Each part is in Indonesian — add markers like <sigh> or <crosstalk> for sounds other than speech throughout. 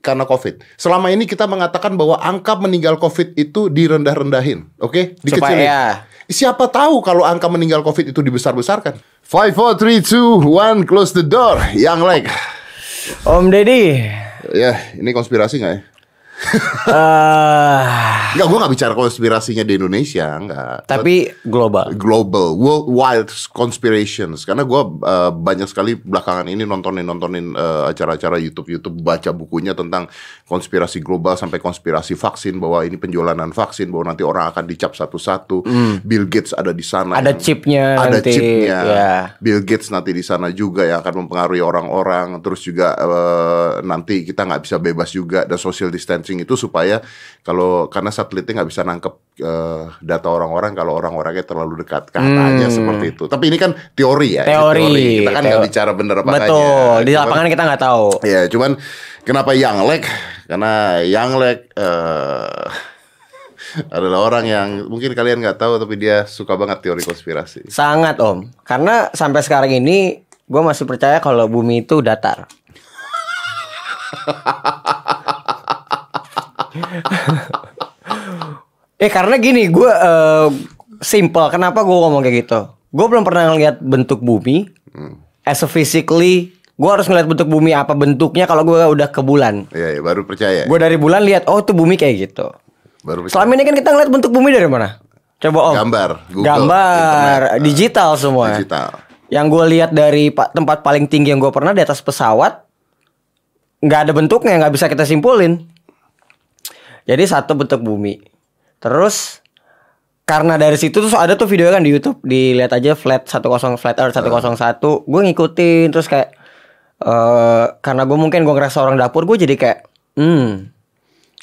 karena COVID. Selama ini kita mengatakan bahwa angka meninggal COVID itu direndah-rendahin, oke? Dikecilin. Supaya- Siapa tahu kalau angka meninggal COVID itu dibesar-besarkan. Five, four, three, two, one, close the door. Yang like, Om Deddy. ya ini konspirasi nggak ya? Eh Enggak, gue nggak bicara konspirasinya di Indonesia, enggak. tapi global. global, worldwide conspirations. Karena gue banyak sekali belakangan ini nontonin nontonin eh, acara-acara YouTube YouTube baca bukunya tentang konspirasi global sampai konspirasi vaksin bahwa ini penjualan vaksin bahwa nanti orang akan dicap satu-satu. Bill Gates ada di sana. Ada yang- chipnya ada nanti, chipnya. ya. Bill Gates nanti di sana juga yang akan mempengaruhi orang-orang. Terus juga eh, nanti kita nggak bisa bebas juga dan social distancing itu supaya kalau karena satelitnya nggak bisa nangkep eh, data orang-orang kalau orang-orangnya terlalu dekat katanya seperti itu. Tapi ini kan teori ya. Hmm. Teori. Kita kan nggak bicara bener apa Betul. Di Cuman- lapangan kita nggak tahu. Ya, cuman kenapa Yang Lek? Karena Yang Lek eh, <laughs> adalah orang yang mungkin kalian nggak tahu tapi dia suka banget teori konspirasi. Sangat Om. Karena sampai sekarang ini gue masih percaya kalau bumi itu datar. <laughs> <laughs> eh karena gini gue eh, simple. Kenapa gue ngomong kayak gitu? Gue belum pernah ngeliat bentuk bumi. As a physically, gue harus ngeliat bentuk bumi apa bentuknya kalau gue udah ke bulan. Iya, ya, baru percaya. Gue dari bulan lihat, oh tuh bumi kayak gitu. Baru percaya. Selama ini kan kita ngeliat bentuk bumi dari mana? Coba om. Gambar, Google, Gambar, internet, digital semua. digital. Yang gue lihat dari pa- tempat paling tinggi yang gue pernah di atas pesawat, nggak ada bentuknya, nggak bisa kita simpulin. Jadi satu bentuk bumi. Terus karena dari situ tuh ada tuh video kan di YouTube, dilihat aja flat 10 flat earth 101. Gue ngikutin terus kayak eh karena gue mungkin gue ngerasa orang dapur, gue jadi kayak hmm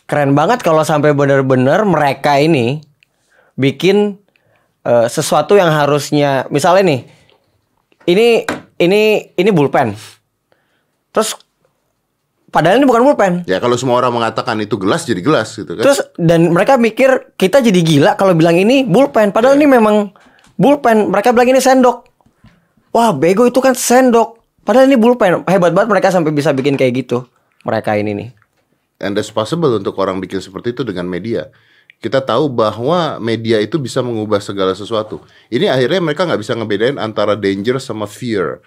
keren banget kalau sampai bener-bener mereka ini bikin eh, sesuatu yang harusnya misalnya nih ini ini ini bulpen terus padahal ini bukan bulpen Ya kalau semua orang mengatakan itu gelas jadi gelas gitu kan. terus dan mereka mikir kita jadi gila kalau bilang ini bulpen padahal ini memang bulpen mereka bilang ini sendok. Wah bego itu kan sendok. Padahal ini bulpen hebat banget mereka sampai bisa bikin kayak gitu. Mereka ini nih. And that's possible untuk orang bikin seperti itu dengan media. Kita tahu bahwa media itu bisa mengubah segala sesuatu. Ini akhirnya mereka nggak bisa ngebedain antara danger sama fear.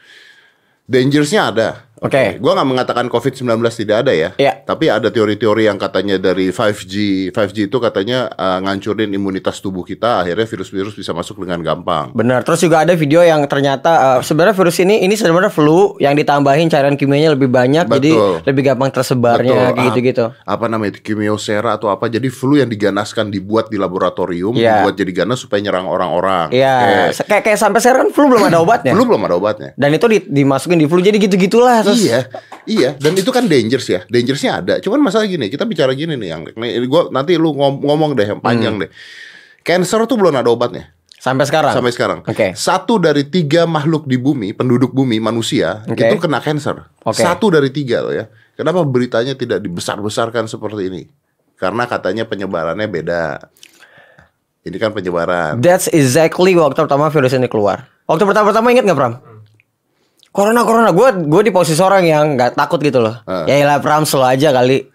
Dangersnya ada. Oke. Gua nggak mengatakan COVID-19 tidak ada ya. Iya. Tapi ada teori-teori yang katanya dari 5G. 5G itu katanya uh, ngancurin imunitas tubuh kita. Akhirnya virus-virus bisa masuk dengan gampang. Benar. Terus juga ada video yang ternyata uh, sebenarnya virus ini ini sebenarnya flu yang ditambahin cairan kimianya lebih banyak jadi Betul. lebih gampang tersebarnya gitu-gitu. Apa namanya itu kimiosera atau apa? Jadi flu yang diganaskan dibuat di laboratorium, Iya. dibuat jadi ganas supaya nyerang orang-orang. Iya, Eh, se- kayak kayak sampai sekarang kan flu belum ada obatnya. <laughs> flu belum ada obatnya. Dan itu di- dimasukin di flu jadi gitu-gitulah terus. Iya, iya, dan itu kan dangerous ya, dangerousnya ada. Cuman masalah gini, kita bicara gini nih, yang nih, gua nanti lu ngom- ngomong deh yang panjang Hmm. deh. Cancer tuh belum ada obatnya Sampai sekarang. sampai sekarang. Oke. Satu dari tiga makhluk di bumi, penduduk bumi manusia Oke. itu kena cancer. Oke. Satu dari tiga loh ya. Kenapa beritanya tidak dibesar-besarkan seperti ini? Karena katanya penyebarannya beda. Ini kan penyebaran. That's exactly waktu pertama virus ini keluar. Waktu pertama-pertama inget nggak Pram? Corona corona gue gue di posisi orang yang nggak takut gitu loh. Ah. Ya lah Pram slow aja kali.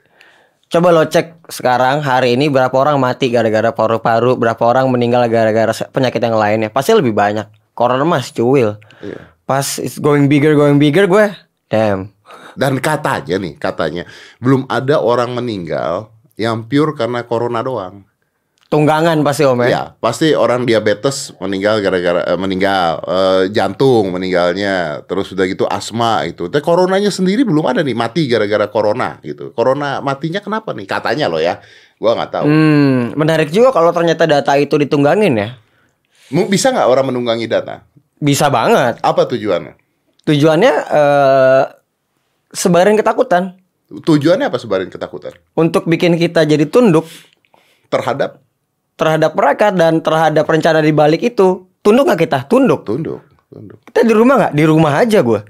Coba lo cek sekarang hari ini berapa orang mati gara-gara paru-paru, berapa orang meninggal gara-gara penyakit yang lainnya. Pasti lebih banyak. Corona masih cuil. Iya. Pas it's going bigger going bigger gue, damn. Dan katanya nih, katanya belum ada orang meninggal yang pure karena corona doang. Tunggangan pasti om ya. Ya, pasti orang diabetes meninggal gara-gara eh, meninggal eh, jantung meninggalnya, terus udah gitu asma itu. Tapi coronanya sendiri belum ada nih mati gara-gara corona gitu. Corona matinya kenapa nih? Katanya loh ya. Gua nggak tahu. Hmm, menarik juga kalau ternyata data itu ditunggangin ya. Bisa nggak orang menunggangi data? Bisa banget. Apa tujuannya? Tujuannya eh sebarin ketakutan Tujuannya apa sebarin ketakutan untuk bikin kita jadi tunduk terhadap terhadap mereka dan terhadap rencana di balik itu. Tunduk nggak kita? Tunduk. tunduk, tunduk. Kita di rumah nggak? Di rumah aja gue.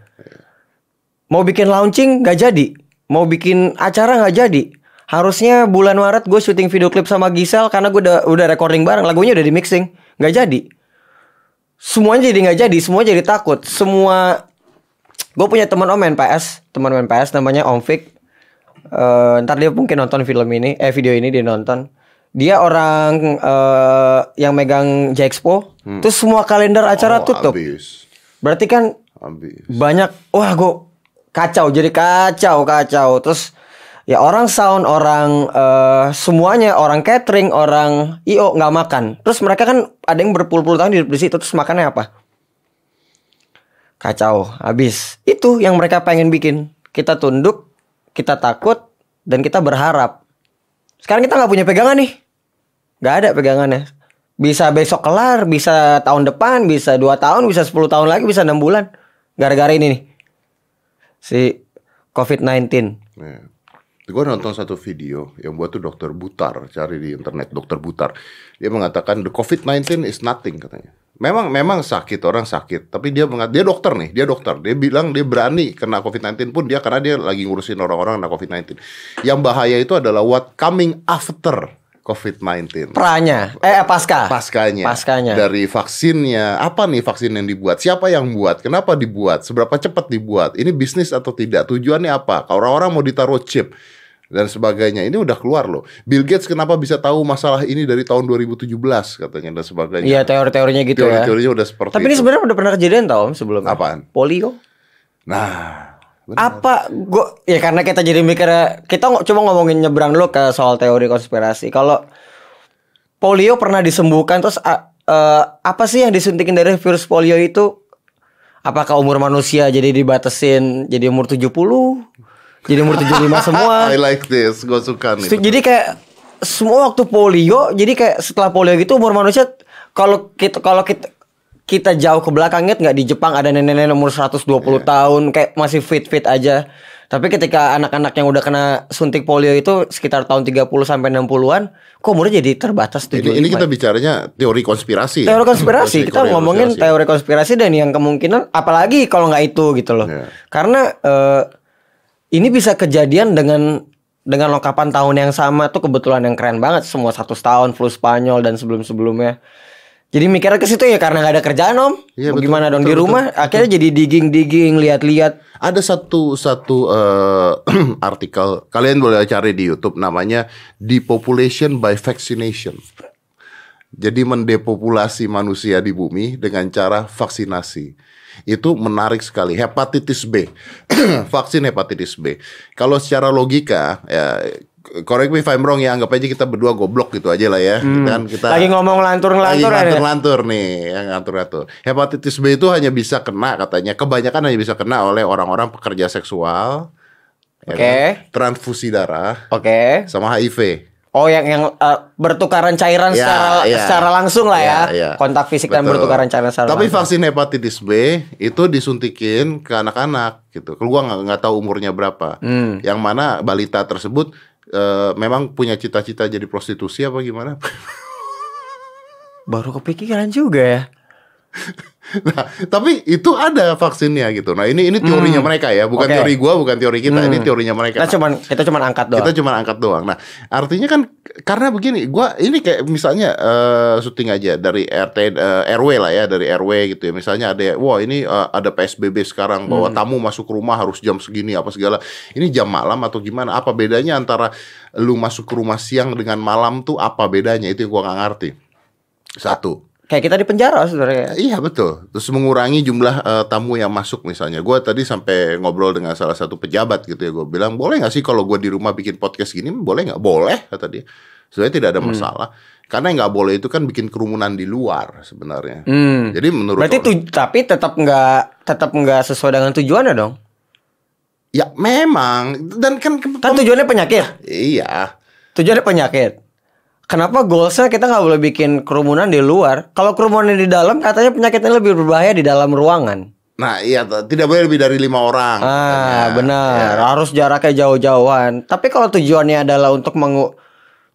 Mau bikin launching nggak jadi. Mau bikin acara nggak jadi. Harusnya bulan Maret gue syuting video klip sama Gisel karena gue udah udah recording bareng, lagunya udah di mixing, nggak jadi. Semuanya jadi nggak jadi, semua jadi takut. Semua gue punya teman om main PS, teman main PS namanya Om Fik. eh, ntar dia mungkin nonton film ini, eh video ini dia nonton. Dia orang eh, yang megang Jexpo, terus semua kalender acara Oh, tutup. Habis. Berarti kan Habis. banyak wah gue kacau jadi kacau kacau. Terus ya orang sound orang eh, semuanya orang catering orang io nggak makan. Terus mereka kan ada yang berpuluh-puluh tahun hidup di situ terus makannya apa? Kacau habis. Itu yang mereka pengen bikin. Kita tunduk kita takut dan kita berharap. Sekarang kita nggak punya pegangan nih nggak ada pegangannya bisa besok kelar bisa tahun depan bisa dua tahun bisa 10 tahun lagi bisa enam bulan gara-gara ini nih si COVID-19 Ya. Gue nonton satu video yang buat tuh dokter Butar, cari di internet dokter Butar. Dia mengatakan the COVID-19 is nothing katanya. Memang memang sakit orang sakit, tapi dia mengat dia dokter nih, dia dokter. Dia bilang dia berani kena COVID-19 pun dia karena dia lagi ngurusin orang-orang kena COVID-19. Yang bahaya itu adalah what coming after COVID-19. Pranya eh pasca Paskanya, Paskanya. dari vaksinnya, apa nih vaksin yang dibuat? Siapa yang buat? Kenapa dibuat? Seberapa cepat dibuat? Ini bisnis atau tidak? Tujuannya apa? Kalau orang-orang mau ditaruh chip dan sebagainya, ini udah keluar loh. Bill Gates kenapa bisa tahu masalah ini dari tahun 2017 katanya dan sebagainya. Iya teori-teorinya gitu ya Teori-teorinya udah seperti tapi ini sebenarnya udah pernah kejadian tau Om, sebelumnya Apaan? polio Nah, benar. apa? Gua ya karena kita jadi mikir kita coba ngomongin nyebrang dulu ke soal teori konspirasi. Kalau polio pernah disembuhkan terus eh, apa sih yang disuntikin dari virus polio itu? Apakah umur manusia jadi dibatasin jadi umur 70 jadi umur 75 <laughs> semua? I like this, gue suka nih. Jadi kayak semua waktu polio, jadi kayak setelah polio gitu umur manusia kalau kita kalau kita kita jauh ke belakang inget nggak di Jepang ada nenek-nenek umur 120 Iya. tahun kayak masih fit-fit aja. Tapi ketika anak-anak yang udah kena suntik polio itu sekitar tahun 30 sampai 60-an, kok umurnya jadi terbatas 75. Ini, ini kita bicaranya teori konspirasi. ya? teori konspirasi. kita Teori ngomongin konspirasi. teori konspirasi dan yang kemungkinan apalagi kalau nggak itu gitu loh. Iya. Karena eh, ini bisa kejadian dengan dengan lokapan tahun yang sama tuh kebetulan yang keren banget semua satu tahun flu Spanyol dan sebelum sebelumnya. Jadi mikirnya ke situ ya karena nggak ada kerjaan om. Iya, betul, gimana dong betul, di betul, rumah? Akhirnya jadi digging digging lihat-lihat. Ada satu satu eh, <clears throat> artikel kalian boleh cari di YouTube namanya depopulation by vaccination. Jadi mendepopulasi manusia di bumi dengan cara vaksinasi. Itu menarik sekali. Hepatitis B. <clears throat> Vaksin hepatitis B. Kalau secara logika ya correct me if I'm wrong ya anggap aja kita berdua goblok gitu aja lah ya. Kita kan kita Lagi ngomong lagi lantur-lantur ya. nih, yang ngantur-ngantur. Hepatitis B itu hanya bisa kena katanya, kebanyakan hanya bisa kena oleh orang-orang pekerja seksual, ya Oke. kan? transfusi darah, Oke. sama HIV. Oh yang yang eh, bertukaran cairan Ya, secara ya. secara langsung lah ya. Ya, ya. Kontak fisik dan Betul. bertukaran cairan secara Tapi langsung. vaksin hepatitis B itu disuntikin ke anak-anak gitu. Kalau gua nggak tahu umurnya berapa. Hmm. Yang mana balita tersebut eh, memang punya cita-cita jadi prostitusi apa gimana? Baru kepikiran juga ya. <laughs> Nah, tapi itu ada vaksinnya gitu. Nah, ini ini teorinya mereka ya, bukan Hmm. Oke. teori gua, bukan teori kita. Ini teorinya mereka. Kita cuman kita cuman angkat doang. Kita cuma angkat doang. Nah, artinya kan karena begini, gua ini kayak misalnya eh, syuting aja dari RT eh, RW lah ya, dari RW gitu ya. Misalnya ada wah ini eh, ada PSBB sekarang bahwa Hmm. tamu masuk rumah harus jam segini apa segala. Ini jam malam atau gimana? Apa bedanya antara lu masuk ke rumah siang dengan malam tuh apa bedanya? Itu yang gua nggak ngerti. Satu. Kayak kita di penjara sebenarnya. Iya betul. Terus mengurangi jumlah eh, tamu yang masuk misalnya. Gue tadi sampai ngobrol dengan salah satu pejabat gitu ya. Gue bilang boleh nggak sih kalau gue di rumah bikin podcast gini? Boleh nggak? Boleh kata dia. Sebenarnya tidak ada masalah. Karena yang nggak boleh itu kan bikin kerumunan di luar sebenarnya. Hmm. Jadi menurut Berarti orang- tapi tetap nggak tetap nggak sesuai dengan tujuannya dong. ya memang dan kan Kan tujuannya penyakit. iya. Tujuannya penyakit. Kenapa goalsnya kita nggak boleh bikin kerumunan di luar? Kalau kerumunan di dalam katanya penyakitnya lebih berbahaya di dalam ruangan. Nah iya tidak boleh lebih dari lima orang. Ah, katanya. benar. Ya. Harus jaraknya jauh-jauhan. Tapi kalau tujuannya adalah untuk mengu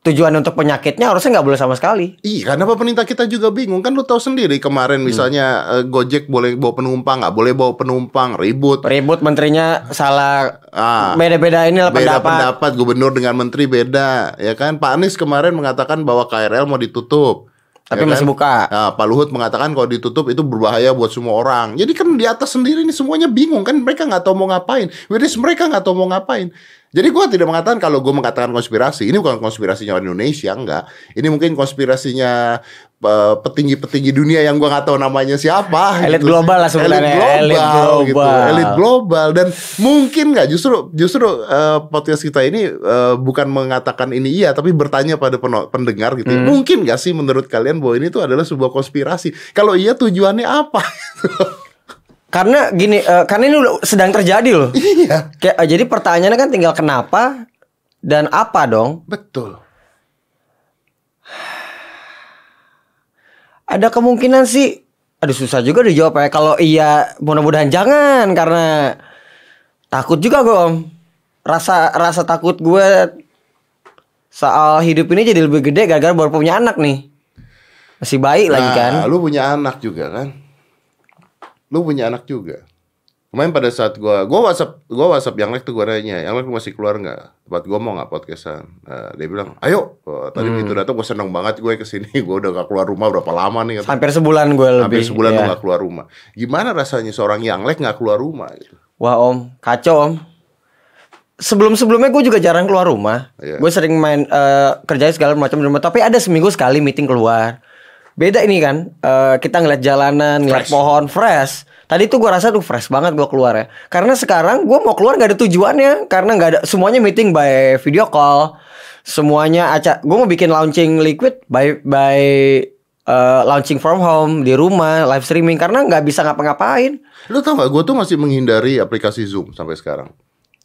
tujuan untuk penyakitnya harusnya nggak boleh sama sekali. Iya, kenapa pemerintah kita juga bingung? Kan lu tahu sendiri kemarin misalnya eh, Gojek boleh bawa penumpang, nggak boleh bawa penumpang, ribut. Ribut menterinya salah Ah. beda-beda ini lah beda pendapat. pendapat gubernur dengan menteri beda ya kan Pak Anies kemarin mengatakan bahwa KRL mau ditutup Tapi ya masih kan? buka. Nah, Pak Luhut mengatakan kalau ditutup itu berbahaya buat semua orang jadi kan di atas sendiri nih semuanya bingung kan mereka nggak tahu mau ngapain Whereas mereka nggak tahu mau ngapain Jadi gue tidak mengatakan kalau gue mengatakan konspirasi, ini bukan konspirasinya orang Indonesia, enggak. Ini mungkin konspirasinya eh, petinggi-petinggi dunia yang gue nggak tahu namanya siapa. Elit gitu. global lah sebenarnya, Elit elit global, gitu. global. Elit global dan mungkin nggak justru justru eh, podcast kita ini eh, bukan mengatakan ini iya, tapi bertanya pada pendengar gitu. Hmm. Mungkin nggak sih menurut kalian bahwa ini tuh adalah sebuah konspirasi? Kalau iya tujuannya apa? <laughs> Karena gini, eh, karena ini udah sedang terjadi loh. iya, Kayak, eh, jadi pertanyaannya kan tinggal kenapa dan apa dong? betul. <sighs> Ada kemungkinan sih, aduh susah juga dijawab ya. Kalau iya, mudah-mudahan jangan karena takut juga gue om. Rasa rasa takut gue soal hidup ini jadi lebih gede gara-gara baru punya anak nih. Masih baik lagi kan? Nah, lu punya anak juga kan? Lu punya anak juga. Kemarin pada saat gua gua WhatsApp gua WhatsApp yang like tuh gua nanya, yang lu masih keluar nggak? Tempat gua mau nggak podcastan? Nah, dia bilang, ayo. Oh, tadi begitu datang gua seneng banget gue ke sini. <laughs> Gua udah gak keluar rumah berapa lama nih? kata. Hampir sebulan gue lebih. Hampir sebulan lu gak keluar rumah. Gimana rasanya seorang yang like nggak keluar rumah? Gitu? Wah om, kacau om. Sebelum-sebelumnya gue juga jarang keluar rumah. Iya. Gue sering main eh, kerjain segala macam di rumah. Tapi ada seminggu sekali meeting keluar. Beda ini kan, eh, kita ngeliat jalanan, ngeliat Fresh. pohon fresh. Tadi tuh gue rasa tuh fresh banget gue keluar ya. Karena sekarang gue mau keluar nggak ada tujuannya. Karena nggak ada semuanya meeting by video call. Semuanya acak. Gue mau bikin launching liquid by by eh, launching from home di rumah, live streaming. Karena nggak bisa ngapa-ngapain. Lu tau gak? Gue tuh masih menghindari aplikasi Zoom sampai sekarang.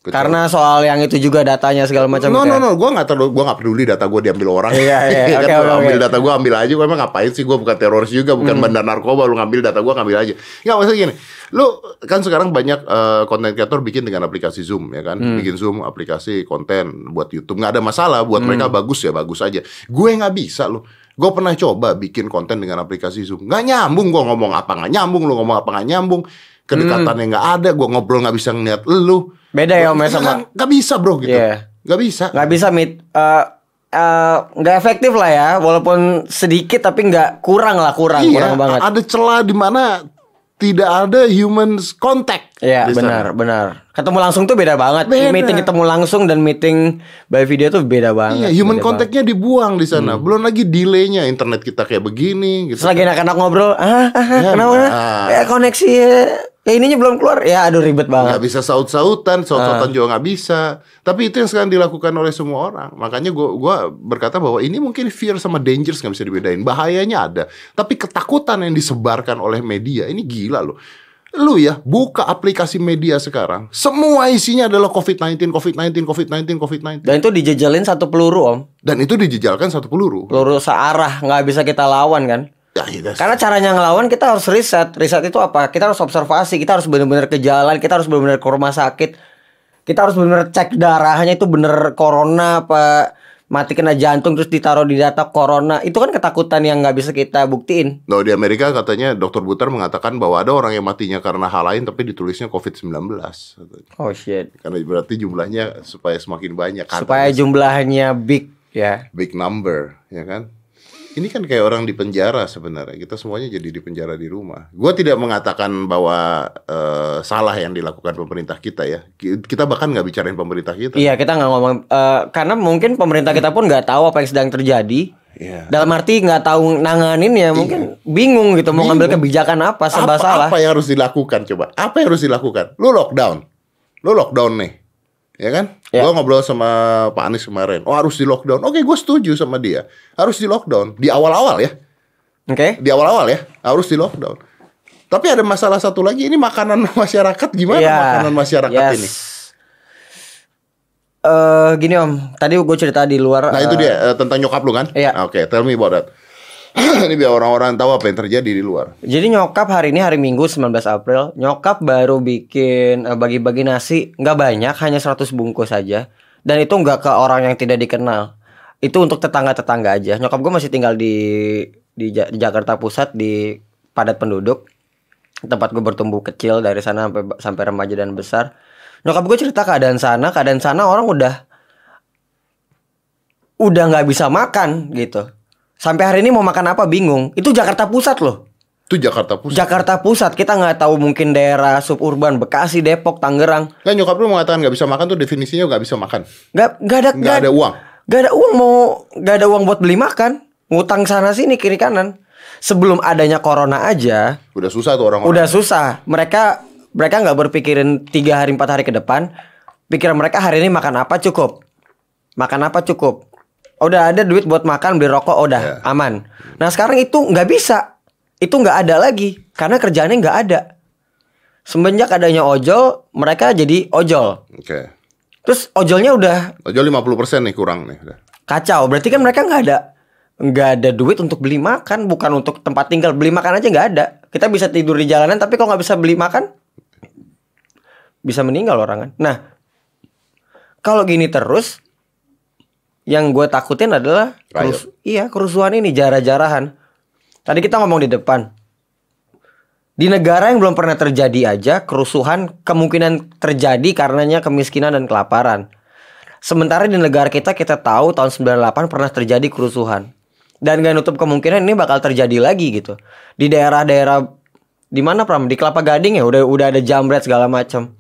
Kecuali- Karena soal yang itu juga datanya segala macam No no ya. no, gue nggak terlalu, gue nggak peduli data gue diambil orang. Iya, iya, <laughs> kan, lu ambil data gue ambil aja. Gue emang ngapain sih? Gue bukan teroris juga, bukan Hmm. bandar narkoba. Lu ngambil data gue ngambil aja. Nggak maksudnya gini. Lu kan sekarang banyak konten kreator bikin dengan aplikasi Zoom ya kan, Hmm. bikin Zoom aplikasi konten buat YouTube. Nggak ada masalah. Buat Hmm. mereka bagus ya bagus aja. Gue nggak bisa loh. Gue pernah coba bikin konten dengan aplikasi Zoom. Nggak nyambung. Gue ngomong apa nggak nyambung. Lu ngomong apa nggak nyambung. Kedekatannya nggak ada. Gue ngobrol nggak bisa ngeliat lu. Beda ya Om ya sama Nggak- nggak bisa bro gitu. Iya. Nggak bisa. nggak bisa eh eh, nggak efektif lah ya walaupun sedikit tapi nggak kurang lah kurang Iya, kurang banget. ada celah di mana tidak ada human contact. Iya benar benar. Ketemu langsung tuh beda banget. Beda. Meeting ketemu langsung dan meeting by video tuh beda banget. Iya, human contactnya dibuang di Hmm. sana. Belum lagi delaynya internet kita kayak begini gitu. Terus lagi anak-anak ngobrol, ah, ah, ah, Ya, kenapa? nah. Ya koneksi ya, ya ininya belum keluar. Ya aduh ribet Nggak banget. bisa saut-sautan, saut-sautan juga nggak bisa. Tapi itu yang sekarang dilakukan oleh semua orang. Makanya gua gua berkata bahwa ini mungkin fear sama dangers nggak bisa dibedain. Bahayanya ada, tapi ketakutan yang disebarkan oleh media ini gila loh. Lu ya buka aplikasi media sekarang, semua isinya adalah COVID-19, COVID-19, COVID-19, COVID-19. Dan itu dijejelin satu peluru om, Dan itu dijejalkan satu peluru. peluru searah nggak bisa kita lawan kan. Ya, iya, Karena caranya ngelawan kita harus riset. Riset itu apa? Kita harus observasi, kita harus benar-benar ke jalan, kita harus benar-benar ke rumah sakit. Kita harus benar-benar cek darahnya itu bener corona apa mati kena jantung terus ditaruh di data corona. Itu kan ketakutan yang nggak bisa kita buktiin. Nah, di Amerika katanya Dr. Butar mengatakan bahwa ada orang yang matinya karena hal lain tapi ditulisnya COVID-19. katanya. Oh shit. Karena berarti jumlahnya supaya semakin banyak. Supaya jumlahnya big ya. big number, ya kan? Ini kan kayak orang di penjara sebenarnya. Kita semuanya jadi di penjara di rumah. Gua tidak mengatakan bahwa eh, salah yang dilakukan pemerintah kita ya. Ki- Kita bahkan nggak bicarain pemerintah kita. Iya kita nggak ngomong eh, karena mungkin pemerintah kita pun nggak tahu apa yang sedang terjadi. Iya. Dalam arti nggak tahu nanganin ya mungkin bingung gitu mau ngambil kebijakan apa serba apa, salah. apa yang harus dilakukan coba? Apa yang harus dilakukan? Lu lockdown. Lu lockdown nih. Ya kan? Ya. Gua ngobrol sama Pak Anies kemarin. Oh, harus di lockdown. Oke, gue setuju sama dia. Harus di lockdown di awal-awal ya. Oke. Di awal-awal ya, harus di lockdown. Tapi ada masalah satu lagi, ini makanan <laughs> masyarakat gimana Iya. makanan masyarakat Yes. ini? Eh gini om, tadi gue cerita di luar. Nah, itu eh, dia eh, tentang nyokap lu kan? Iya. Oke, tell me about that. <clears throat> ini biar orang-orang tahu apa yang terjadi di luar. Jadi nyokap hari ini hari Minggu 19 April, nyokap baru bikin eh, bagi-bagi nasi, nggak banyak, hanya 100 bungkus saja. Dan itu nggak ke orang yang tidak dikenal. Itu untuk tetangga-tetangga aja. Nyokap gue masih tinggal di di, di Jakarta Pusat di padat penduduk. Tempat gue bertumbuh kecil dari sana sampai sampai remaja dan besar. Nyokap gue cerita keadaan sana, keadaan sana orang udah udah nggak bisa makan gitu. Sampai hari ini mau makan apa bingung. Itu Jakarta Pusat loh. Itu Jakarta Pusat. Jakarta Pusat kita nggak tahu mungkin daerah suburban Bekasi, Depok, Tangerang. Kan nyokap lu mengatakan nggak bisa makan tuh definisinya nggak bisa makan. Nggak nggak ada Nggak ada uang. Nggak ada uang mau nggak ada uang buat beli makan. Ngutang sana sini kiri kanan. Sebelum adanya corona aja Udah susah tuh orang-orang. udah susah. Mereka mereka nggak berpikirin tiga hari empat hari ke depan. Pikiran mereka hari ini makan apa cukup. Makan apa cukup. Udah ada duit buat makan beli rokok udah Ya. aman. Nah sekarang itu nggak bisa. Itu nggak ada lagi karena kerjaannya nggak ada. Semenjak adanya ojol, mereka jadi ojol. Oke. Terus ojolnya udah Ojol 50% nih kurang nih. udah. kacau. Berarti kan mereka nggak ada nggak ada duit untuk beli makan, bukan untuk tempat tinggal. Beli makan aja nggak ada. Kita bisa tidur di jalanan, tapi kalau nggak bisa beli makan, bisa meninggal orang kan. Nah, kalau gini terus, yang gue takutin adalah kerus- iya kerusuhan ini jarah-jarahan. Tadi kita ngomong di depan. Di negara yang belum pernah terjadi aja kerusuhan kemungkinan terjadi karenanya kemiskinan dan kelaparan. Sementara di negara kita kita tahu tahun 98 pernah terjadi kerusuhan. Dan gak nutup kemungkinan ini bakal terjadi lagi gitu. Di daerah-daerah di mana Pram? Di Kelapa Gading ya udah udah ada jambret segala macam.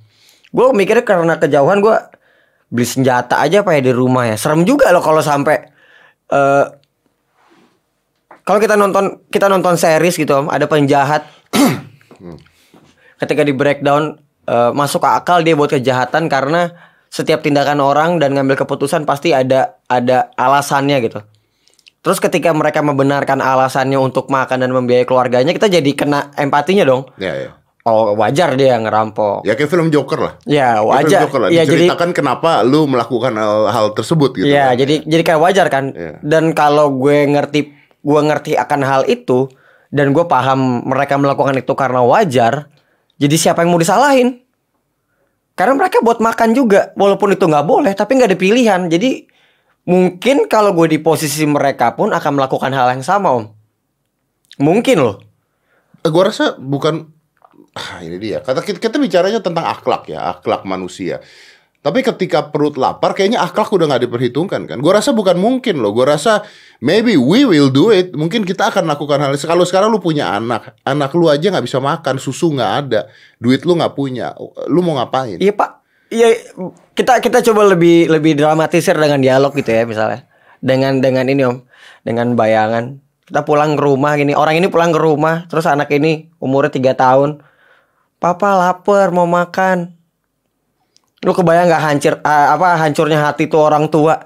Gue mikirnya karena kejauhan gue beli senjata aja apa ya di rumah ya. Serem juga loh kalau sampai eh kalau kita nonton kita nonton series gitu Om, ada penjahat <clears throat> ketika di breakdown eh, masuk ke akal dia buat kejahatan karena setiap tindakan orang dan ngambil keputusan pasti ada ada alasannya gitu. Terus ketika mereka membenarkan alasannya untuk makan dan membiayai keluarganya, kita jadi kena empatinya dong. Ya, ya. Oh wajar dia ngerampok. Ya kayak film Joker lah. Ya Kayak film wajar. Joker lah. Ya jadi kenapa lu melakukan hal, hal tersebut gitu. ya kan. jadi jadi kayak wajar kan. Iya. Dan kalau gue ngerti gue ngerti akan hal itu dan gue paham mereka melakukan itu karena wajar. Jadi siapa yang mau disalahin? Karena mereka buat makan juga, walaupun itu nggak boleh, tapi nggak ada pilihan. Jadi mungkin kalau gue di posisi mereka pun akan melakukan hal yang sama om. Mungkin loh. Eh, Gua rasa bukan ah, ini dia. Kata kita, kita bicaranya tentang akhlak ya, akhlak manusia. Tapi ketika perut lapar, kayaknya akhlak udah nggak diperhitungkan kan. Gua rasa bukan mungkin loh. Gua rasa maybe we will do it. Mungkin kita akan lakukan hal. Kalau sekarang lu punya anak, anak lu aja nggak bisa makan, susu nggak ada, duit lu nggak punya, lu mau ngapain? Iya pak. Iya kita kita coba lebih lebih dramatisir dengan dialog gitu ya misalnya. Dengan dengan ini om, dengan bayangan. Kita pulang ke rumah gini, orang ini pulang ke rumah, terus anak ini umurnya tiga tahun. Papa lapar mau makan. Lu kebayang nggak hancur ah, apa hancurnya hati tuh orang tua.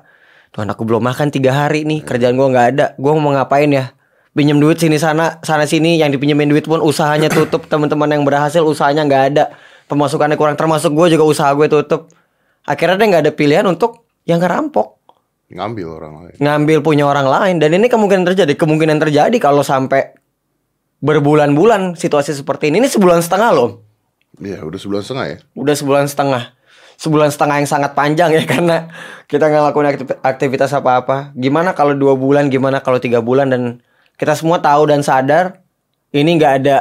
Tuh anakku belum makan tiga hari nih, kerjaan gua nggak ada. Gua mau ngapain ya? Pinjem duit sini sana, sana sini. Yang dipinjemin duit pun usahanya tutup. Teman-teman yang berhasil usahanya nggak ada. Pemasukannya kurang. Termasuk gue juga usaha gue tutup. Akhirnya dia nggak ada pilihan untuk yang ngerampok, Ngambil orang lain. ngambil punya orang lain. Dan ini kemungkinan terjadi. Kemungkinan terjadi kalau sampai berbulan-bulan situasi seperti ini. Ini sebulan setengah loh. Iya, udah sebulan setengah ya. Udah sebulan setengah. Sebulan setengah yang sangat panjang ya <laughs> karena kita nggak aktiv- aktivitas apa-apa. Gimana kalau dua bulan? Gimana kalau tiga bulan? Dan kita semua tahu dan sadar ini nggak ada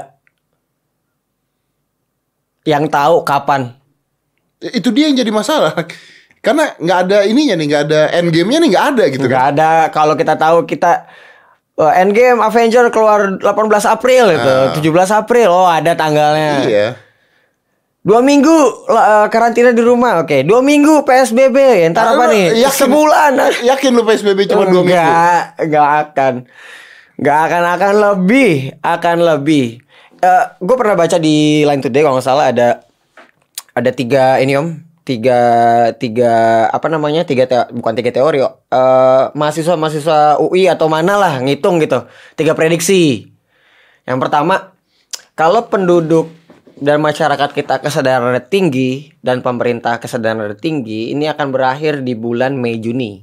yang tahu kapan. Itu dia yang jadi masalah. <laughs> Karena nggak ada ininya nih, nggak ada end game-nya nih nggak ada gitu. Nggak ada kalau kita tahu kita uh, Endgame Avenger keluar 18 April itu, Ah. 17 April. Oh, ada tanggalnya. Iya. Dua minggu uh, karantina di rumah, oke. Dua minggu PSBB, ntar apa Ah, lu nih? yakin- Sebulan. Yakin lu PSBB cuma dua minggu? Enggak, enggak akan. Enggak akan akan lebih, akan lebih. Eh, gue pernah baca di Line Today kalau nggak salah ada ada tiga ini om, tiga tiga apa namanya tiga teo- bukan tiga teori, eh mahasiswa mahasiswa UI atau mana lah ngitung gitu, tiga prediksi. Yang pertama, kalau penduduk dan masyarakat kita kesadarannya tinggi dan pemerintah kesadarannya tinggi, ini akan berakhir di bulan Mei Juni.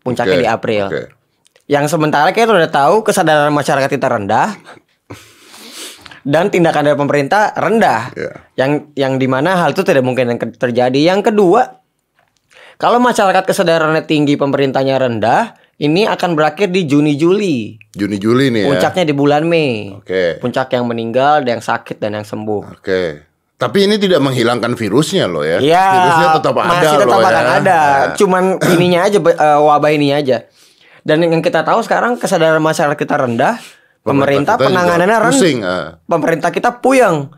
Puncaknya Oke, di April. oke. Yang sementara kita udah tahu kesadaran masyarakat kita rendah dan tindakan dari pemerintah rendah. Iya. Yang yang di mana hal itu tidak mungkin terjadi. Yang kedua, kalau masyarakat kesadarannya tinggi, pemerintahnya rendah, ini akan berakhir di Juni Juli. Juni Juli nih ya. Puncaknya di bulan Mei. Oke. Puncak yang meninggal, yang sakit dan yang sembuh. Oke. Tapi ini tidak menghilangkan virusnya loh ya. Iya, Virusnya tetap ada masih tetap loh akan ya. ada. Nah. Cuman ininya aja eh, wabah ini aja. Dan yang kita tahu sekarang kesadaran masyarakat kita rendah, Pemerintah kita juga penanganannya rendah. ah. pemerintah kita puyeng.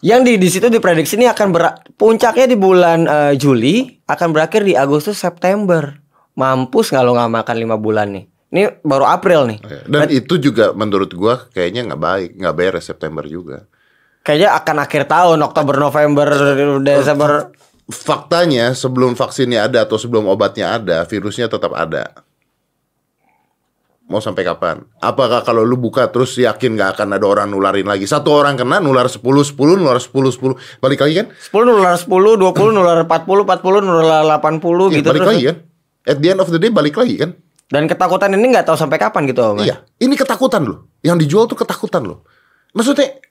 Yang di di situ diprediksi ini akan ber, puncaknya di bulan eh, Juli akan berakhir di Agustus September. Mampus nggak lo nggak makan lima bulan nih? Ini baru April nih. Dan itu juga menurut gua kayaknya nggak baik, nggak beres September juga. Kayaknya akan akhir tahun Oktober November Desember. Faktanya sebelum vaksinnya ada atau sebelum obatnya ada, virusnya tetap ada. Mau sampai kapan? Apakah kalau lu buka terus yakin nggak akan ada orang nularin lagi? Satu orang kena nular 10, 10, nular 10, 10. Balik lagi kan? 10 nular 10, 20 nular 40, 40 nular 80 Ya, gitu balik terus. lagi kan? At the end of the day balik lagi kan? Dan ketakutan ini nggak tahu sampai kapan gitu, Om. Iya, ini ketakutan loh. Yang dijual tuh ketakutan loh. Maksudnya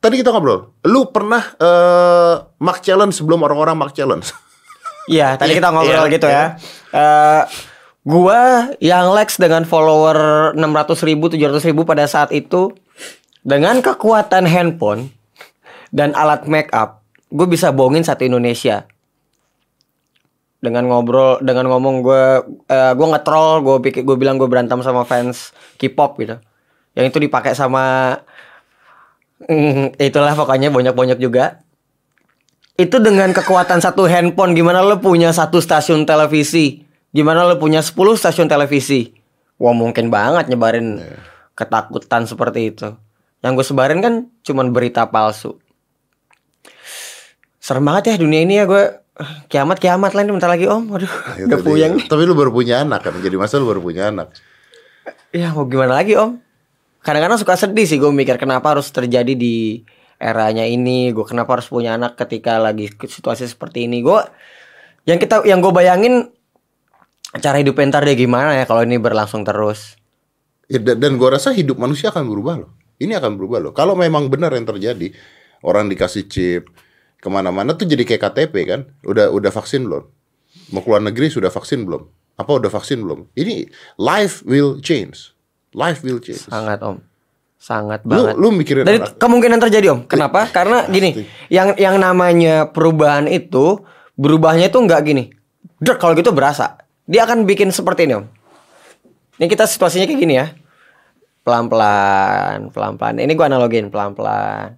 tadi kita ngobrol, lu pernah eh Mark Challenge sebelum orang-orang Mark Challenge? <laughs> Iya, tadi Iya, kita ngobrol iya, gitu ya. Eh gua yang Lex dengan follower 600 ribu, 700 ribu pada saat itu dengan kekuatan handphone dan alat make up, gue bisa bohongin satu Indonesia. Dengan ngobrol, dengan ngomong gue, eh gue nge-troll, gue pikir, gue bilang gue berantem sama fans K-pop gitu. Yang itu dipakai sama, mm, itulah pokoknya banyak-banyak juga. Itu dengan kekuatan satu handphone gimana lo punya satu stasiun televisi? Gimana lo punya 10 stasiun televisi? Wah mungkin banget nyebarin ketakutan seperti itu. Yang gue sebarin kan cuman berita palsu. Serem banget ya dunia ini ya gue kiamat kiamat lah ini bentar lagi om aduh Ya, <laughs> udah tadi. puyeng Tapi lu baru punya anak kan? Jadi masa lu baru punya anak? ya mau gimana lagi om kadang-kadang suka sedih sih gue mikir kenapa harus terjadi di eranya ini gue kenapa harus punya anak ketika lagi situasi seperti ini gue yang kita yang gue bayangin cara hidup ntar dia gimana ya kalau ini berlangsung terus Ya, dan, dan gua rasa hidup manusia akan berubah loh. Ini akan berubah loh. Kalau memang benar yang terjadi, orang dikasih chip ke mana-mana tuh jadi kayak KTP kan? Udah udah vaksin belum? Mau keluar negeri sudah vaksin belum? Apa udah vaksin belum? Ini life will change. Life will change. sangat om sangat Lu banget lu mikirin dari anak- kemungkinan terjadi om kenapa karena gini yang yang namanya perubahan itu berubahnya itu nggak gini Dek, kalau gitu berasa dia akan bikin seperti ini om ini kita situasinya kayak gini ya pelan pelan pelan pelan ini gua analogin pelan pelan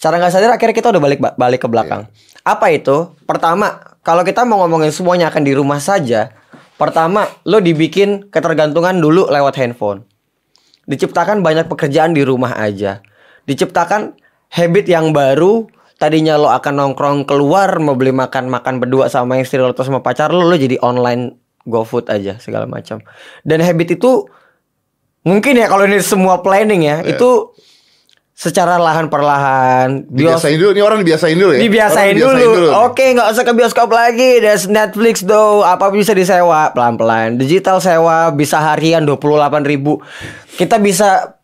secara nggak sadar akhirnya kita udah balik balik ke belakang apa itu pertama kalau kita mau ngomongin semuanya akan di rumah saja pertama lo dibikin ketergantungan dulu lewat handphone Diciptakan banyak pekerjaan di rumah aja. Diciptakan habit yang baru. Tadinya lo akan nongkrong keluar mau beli makan makan berdua sama istri lo atau sama pacar lo, lo jadi online GoFood aja segala macam. Dan habit itu mungkin ya kalau ini semua planning ya, itu secara lahan perlahan bios Dibiasain dulu, ini orang dibiasain dulu ya. dibiasain dulu. nih. Oke, nggak usah ke bioskop lagi. There's Netflix do, apa bisa disewa pelan-pelan. Digital sewa bisa harian 28.000 ribu. Kita bisa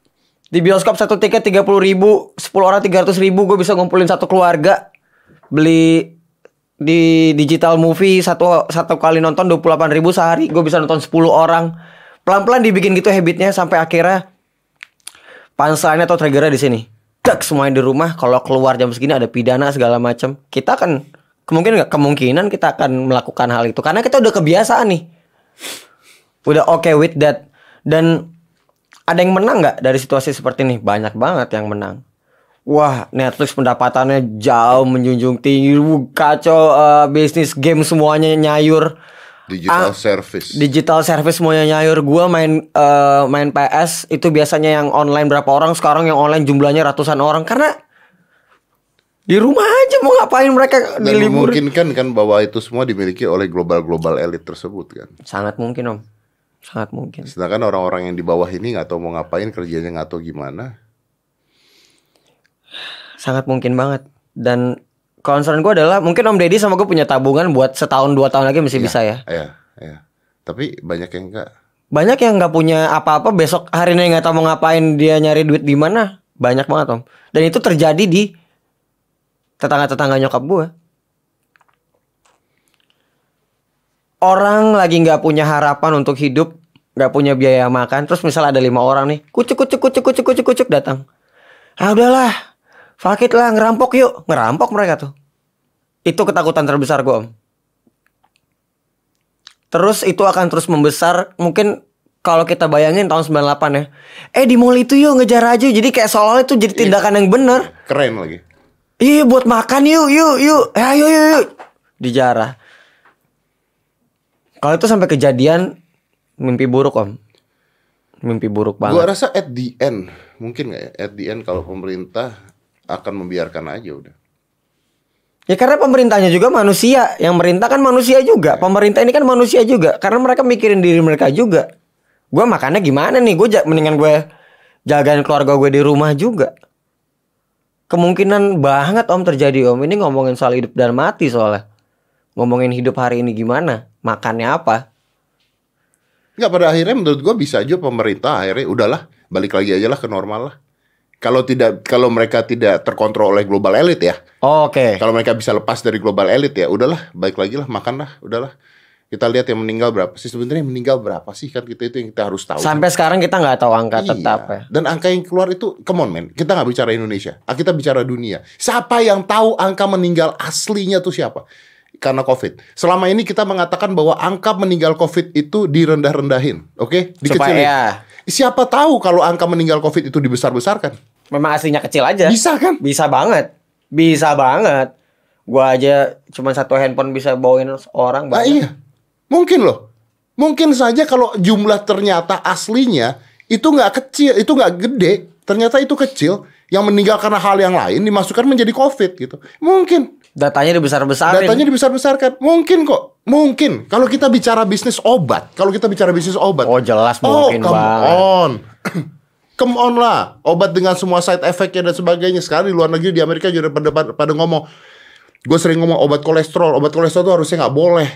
di bioskop satu tiket 30.000 ribu, 10 orang 300 ribu. Gue bisa ngumpulin satu keluarga beli di digital movie satu satu kali nonton 28.000 ribu sehari. Gue bisa nonton 10 orang. Pelan-pelan dibikin gitu habitnya sampai akhirnya punchline atau triggernya di sini. Dak semuanya di rumah. Kalau keluar jam segini ada pidana segala macam. Kita akan kemungkinan nggak kemungkinan kita akan melakukan hal itu karena kita udah kebiasaan nih. Udah okay with that. Dan ada yang menang nggak dari situasi seperti ini? Banyak banget yang menang. Wah, Netflix pendapatannya jauh menjunjung tinggi, kacau eh, bisnis game semuanya nyayur. Digital Ah, service. Digital service semuanya nyayur. Gua main eh, main PS itu biasanya yang online berapa orang, sekarang yang online jumlahnya ratusan orang karena di rumah aja mau ngapain mereka di Dan libur. memungkinkan kan bahwa itu semua dimiliki oleh global-global elit tersebut kan. Sangat mungkin, Om. Sangat mungkin. Sedangkan orang-orang yang di bawah ini nggak tahu mau ngapain kerjanya nggak tahu gimana. Sangat mungkin banget. Dan concern gue adalah mungkin Om Deddy sama gue punya tabungan buat setahun dua tahun lagi masih bisa ya. Ya, ya. Tapi banyak yang enggak. Banyak yang nggak punya apa-apa besok hari ini nggak tahu mau ngapain dia nyari duit di mana. Banyak banget Om. Dan itu terjadi di tetangga-tetangga nyokap gue. Orang lagi nggak punya harapan untuk hidup, nggak punya biaya makan. Terus misal ada lima orang nih, kucuk kucuk kucuk kucuk kucuk kucuk datang. Ah udahlah, fakit lah ngerampok yuk, ngerampok mereka tuh. Itu ketakutan terbesar gue om. Terus itu akan terus membesar, mungkin kalau kita bayangin tahun 98 ya. Eh di mall itu yuk ngejar aja. Jadi kayak seolah itu jadi tindakan yang bener. Keren lagi. Iya buat makan yuk yuk yuk. Eh, ayo yuk yuk. Dijarah. Kalau itu sampai kejadian mimpi buruk om. Mimpi buruk banget. Gua rasa at the end mungkin nggak ya? At the end kalau pemerintah akan membiarkan aja udah. Ya karena pemerintahnya juga manusia, yang merintah kan manusia juga. Pemerintah ini kan manusia juga, karena mereka mikirin diri mereka juga. Gue makannya gimana nih? Gue mendingan gue jagain keluarga gue di rumah juga. Kemungkinan banget om terjadi om. Ini ngomongin soal hidup dan mati soalnya. Ngomongin hidup hari ini gimana? Makannya apa? Nggak pada akhirnya menurut gua bisa aja pemerintah akhirnya udahlah balik lagi aja lah ke normal lah. Kalau tidak kalau mereka tidak terkontrol oleh global elite ya. Oh, Oke. Kalau mereka bisa lepas dari global elite ya udahlah balik lagi lah makan lah udahlah. Kita lihat yang meninggal berapa sih sebenarnya yang meninggal berapa sih kan kita itu yang kita harus tahu. Sampai sekarang kita nggak tahu angka Iya. tetap ya. Dan angka yang keluar itu, come on man, kita nggak bicara Indonesia, ah, kita bicara dunia. Siapa yang tahu angka meninggal aslinya tuh siapa? Karena COVID. Selama ini kita mengatakan bahwa angka meninggal COVID itu direndah-rendahin, oke? Dikecilin. Supaya Siapa tahu kalau angka meninggal COVID itu dibesar-besarkan? Memang aslinya kecil aja. Bisa kan? Bisa banget. Bisa banget. Gua aja cuma satu handphone bisa bawain orang Nah, banyak. iya. Mungkin loh. Mungkin saja kalau jumlah ternyata aslinya itu nggak kecil, itu nggak gede, ternyata itu kecil. Yang meninggal karena hal yang lain dimasukkan menjadi COVID gitu. Mungkin. Datanya dibesar-besarin. Datanya dibesar-besarkan. Mungkin kok. Mungkin. Kalau kita bicara bisnis obat. Kalau kita bicara bisnis obat. Oh, jelas Oh, mungkin come banget. on. Come on lah. Obat dengan semua side effect-nya dan sebagainya. Sekarang di luar negeri, di Amerika juga pada, pada, pada ngomong. Gue sering ngomong obat kolesterol. Obat kolesterol itu harusnya nggak boleh.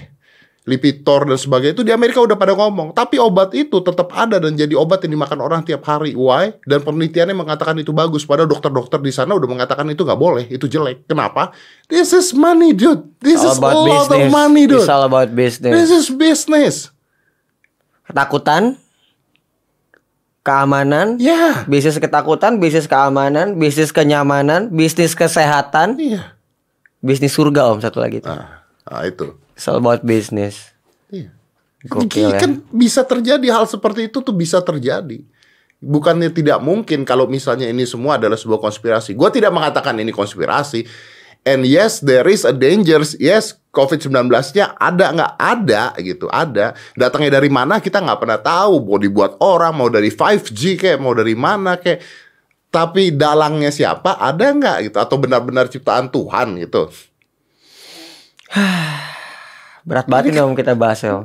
Lipitor dan sebagainya itu di Amerika udah pada ngomong. Tapi obat itu tetap ada dan jadi obat yang dimakan orang tiap hari. Why? Dan penelitiannya mengatakan itu bagus. Padahal dokter-dokter di sana udah mengatakan itu nggak boleh, itu jelek. Kenapa? This is money, dude. This All is a lot of money, dude. It's all about business. This is business. Ketakutan, keamanan, Ya. bisnis ketakutan, bisnis keamanan, bisnis kenyamanan, bisnis kesehatan, Iya. bisnis surga om satu lagi tuh. Ah, ah, itu. It's all about business. Iya. Gokil ya. Kan bisa terjadi hal seperti itu tuh bisa terjadi. Bukannya tidak mungkin kalau misalnya ini semua adalah sebuah konspirasi. Gua tidak mengatakan ini konspirasi. And yes, there is a dangers. Yes, COVID-19-nya ada nggak ada gitu, ada. Datangnya dari mana kita nggak pernah tahu. Mau dibuat orang, mau dari 5G kayak, mau dari mana kayak. Tapi dalangnya siapa? Ada nggak gitu? Atau benar-benar ciptaan Tuhan gitu? <sighs> Berat banget ini om kita bahas ya <laughs> om.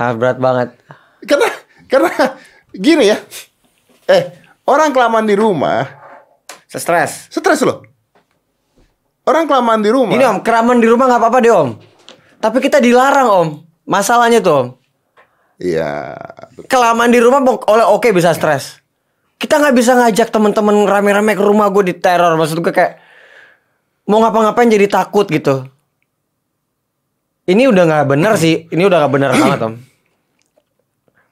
Sangat berat banget. karena karena gini ya eh orang kelamaan di rumah Stres. stres loh orang kelamaan di rumah Ini om, keraman di rumah nggak apa-apa deh om. Tapi kita dilarang om. Masalahnya tuh om. iya Kelamaan di rumah oleh oke bisa stres. Kita nggak bisa ngajak teman-teman rame-rame ke rumah gue di teror. Maksud gue kayak mau ngapa-ngapain jadi takut gitu. Ini udah nggak bener sih. Ini udah nggak bener banget om.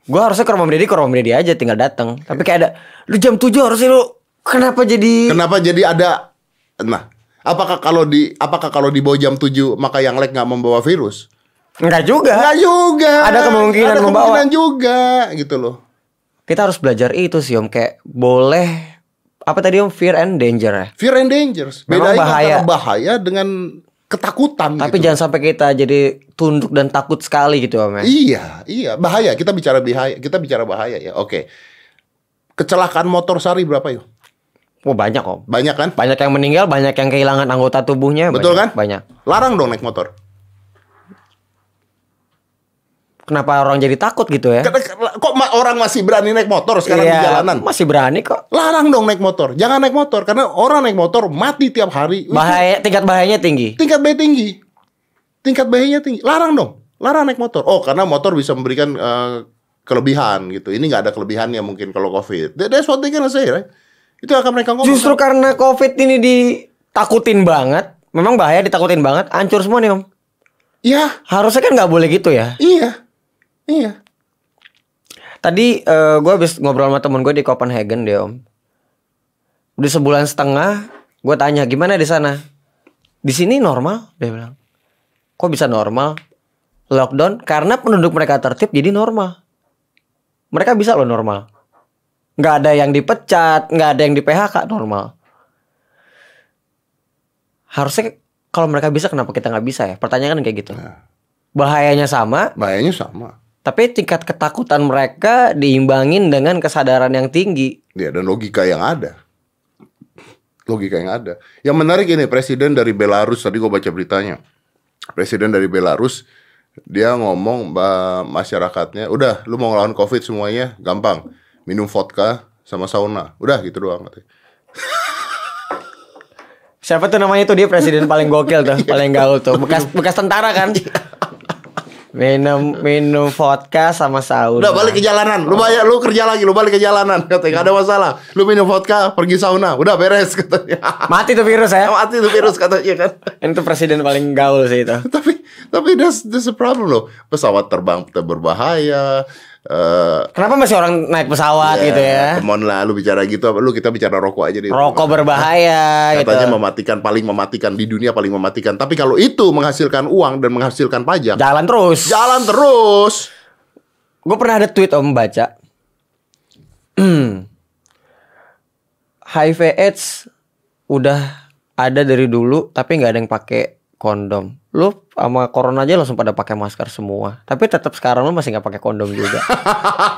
Gue harusnya ke rumah Deddy, ke rumah Deddy aja tinggal datang. Tapi kayak ada, lu jam 7 harusnya lu kenapa jadi kenapa jadi ada nah apakah kalau di apakah kalau di bawah jam 7 maka yang lag nggak membawa virus Enggak juga. Nggak juga Ada kemungkinan ada membawa. kemungkinan juga gitu loh Kita harus belajar itu sih om kayak boleh apa tadi om fear and danger ya. fear and dangers Memang bedain bahaya. antara bahaya dengan ketakutan Tapi gitu. jangan sampai kita jadi tunduk dan takut sekali gitu om ya. Iya, iya, bahaya. Kita bicara bahaya, kita bicara bahaya ya. Oke. Kecelakaan motor sehari berapa yuk? Oh banyak om. Banyak kan? Banyak yang meninggal, banyak yang kehilangan anggota tubuhnya. Betul banyak, kan? Banyak. Larang dong naik motor. Kenapa orang jadi takut gitu ya? Kok orang masih berani naik motor sekarang di Iya, jalanan? Masih berani kok. Larang dong naik motor. Jangan naik motor karena orang naik motor mati tiap hari. Bahaya, tingkat bahayanya tinggi. Tingkat bahaya tinggi. Tingkat bahayanya tinggi. Larang dong. Larang naik motor. Oh, karena motor bisa memberikan eh, kelebihan gitu. Ini nggak ada kelebihannya mungkin kalau Covid. That- That's what they gonna say, right? Itu akan mereka ngomong. Justru karena covid ini ditakutin banget. Memang bahaya ditakutin banget. Hancur semua nih om. Iya, Harusnya kan nggak boleh gitu ya. iya. Iya. Tadi gue habis ngobrol sama temen gue di Copenhagen deh om. Udah sebulan setengah, gue tanya gimana di sana. Di sini normal, dia bilang. Kok bisa normal? Lockdown karena penduduk mereka tertib jadi normal. mereka bisa loh normal. Nggak ada yang dipecat, nggak ada yang di PHK normal. Harusnya kalau mereka bisa kenapa kita nggak bisa ya? Pertanyaan kan kayak gitu. Nah. Bahayanya sama, Bahayanya sama. tapi tingkat ketakutan mereka diimbangin dengan kesadaran yang tinggi. Ya dan logika yang ada. Logika yang ada. Yang menarik ini presiden dari Belarus tadi gue baca beritanya. Presiden dari Belarus dia ngomong bah, masyarakatnya, udah lu mau ngelawan covid semuanya gampang, minum vodka sama sauna, udah gitu doang. katanya. Siapa tuh namanya tuh dia presiden <laughs> paling gokil tuh, paling gaul tuh. Bekas bekas tentara kan? Minum minum vodka sama sauna. Udah balik ke jalanan, lu bayar, lu kerja lagi, lu balik ke jalanan, katanya gak ada masalah. Lu minum vodka, pergi sauna, udah beres katanya. Mati tuh virus ya. Mati tuh virus katanya kan. Itu presiden paling gaul sih itu. tapi tapi that's, that's a problem loh. Pesawat terbang ter- berbahaya. Eh Kenapa masih orang naik pesawat gitu ya? Come on lah, lu bicara gitu, lu kita bicara rokok aja deh. Rokok berbahaya gitu. Katanya mematikan, paling mematikan di dunia paling mematikan. Tapi kalau itu menghasilkan uang dan menghasilkan pajak, Jalan terus. jalan terus. Gue pernah ada tweet om baca. <clears throat> HIV AIDS udah ada dari dulu tapi nggak ada yang pakai kondom. Lu sama corona aja langsung pada pakai masker semua. Tapi tetap sekarang lu masih nggak pakai kondom juga.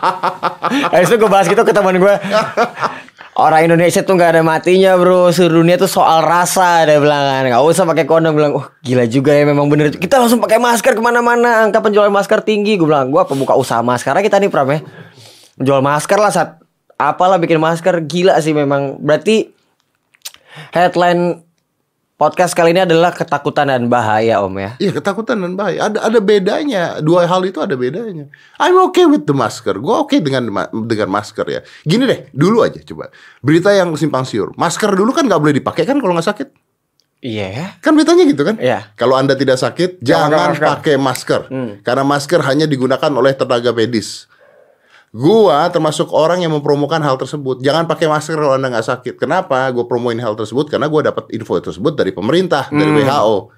<laughs> Habis itu gue bahas gitu ke teman gue. Orang Indonesia tuh nggak ada matinya bro. Seluruh dunia tuh soal rasa Dia bilang kan. Gak usah pakai kondom bilang Oh gila juga ya memang bener. Kita langsung pakai masker ke mana-mana. Angka penjualan masker tinggi. Gue bilang Gue apa buka usaha masker kita nih Pram ya. Jual masker lah saat Apalah bikin masker. Gila sih memang. Berarti Headline Podcast kali ini adalah ketakutan dan bahaya om ya Iya ketakutan dan bahaya. Ada ada bedanya. Dua hal itu ada bedanya. I'm okay with the masker. Gue oke dengan dengan masker ya. Gini deh, dulu aja coba. Berita yang simpang siur. Masker dulu kan nggak boleh dipakai kan kalau nggak sakit. Iya ya Kan beritanya gitu kan? Iya. Kalau anda tidak sakit, Jangan jangan pakai pakai masker. Karena masker hanya digunakan oleh tenaga medis. Gua termasuk orang yang mempromokan hal tersebut. Jangan pakai masker kalau anda nggak sakit. Kenapa? Gue promoin hal tersebut karena gue dapat info tersebut dari pemerintah, dari WHO.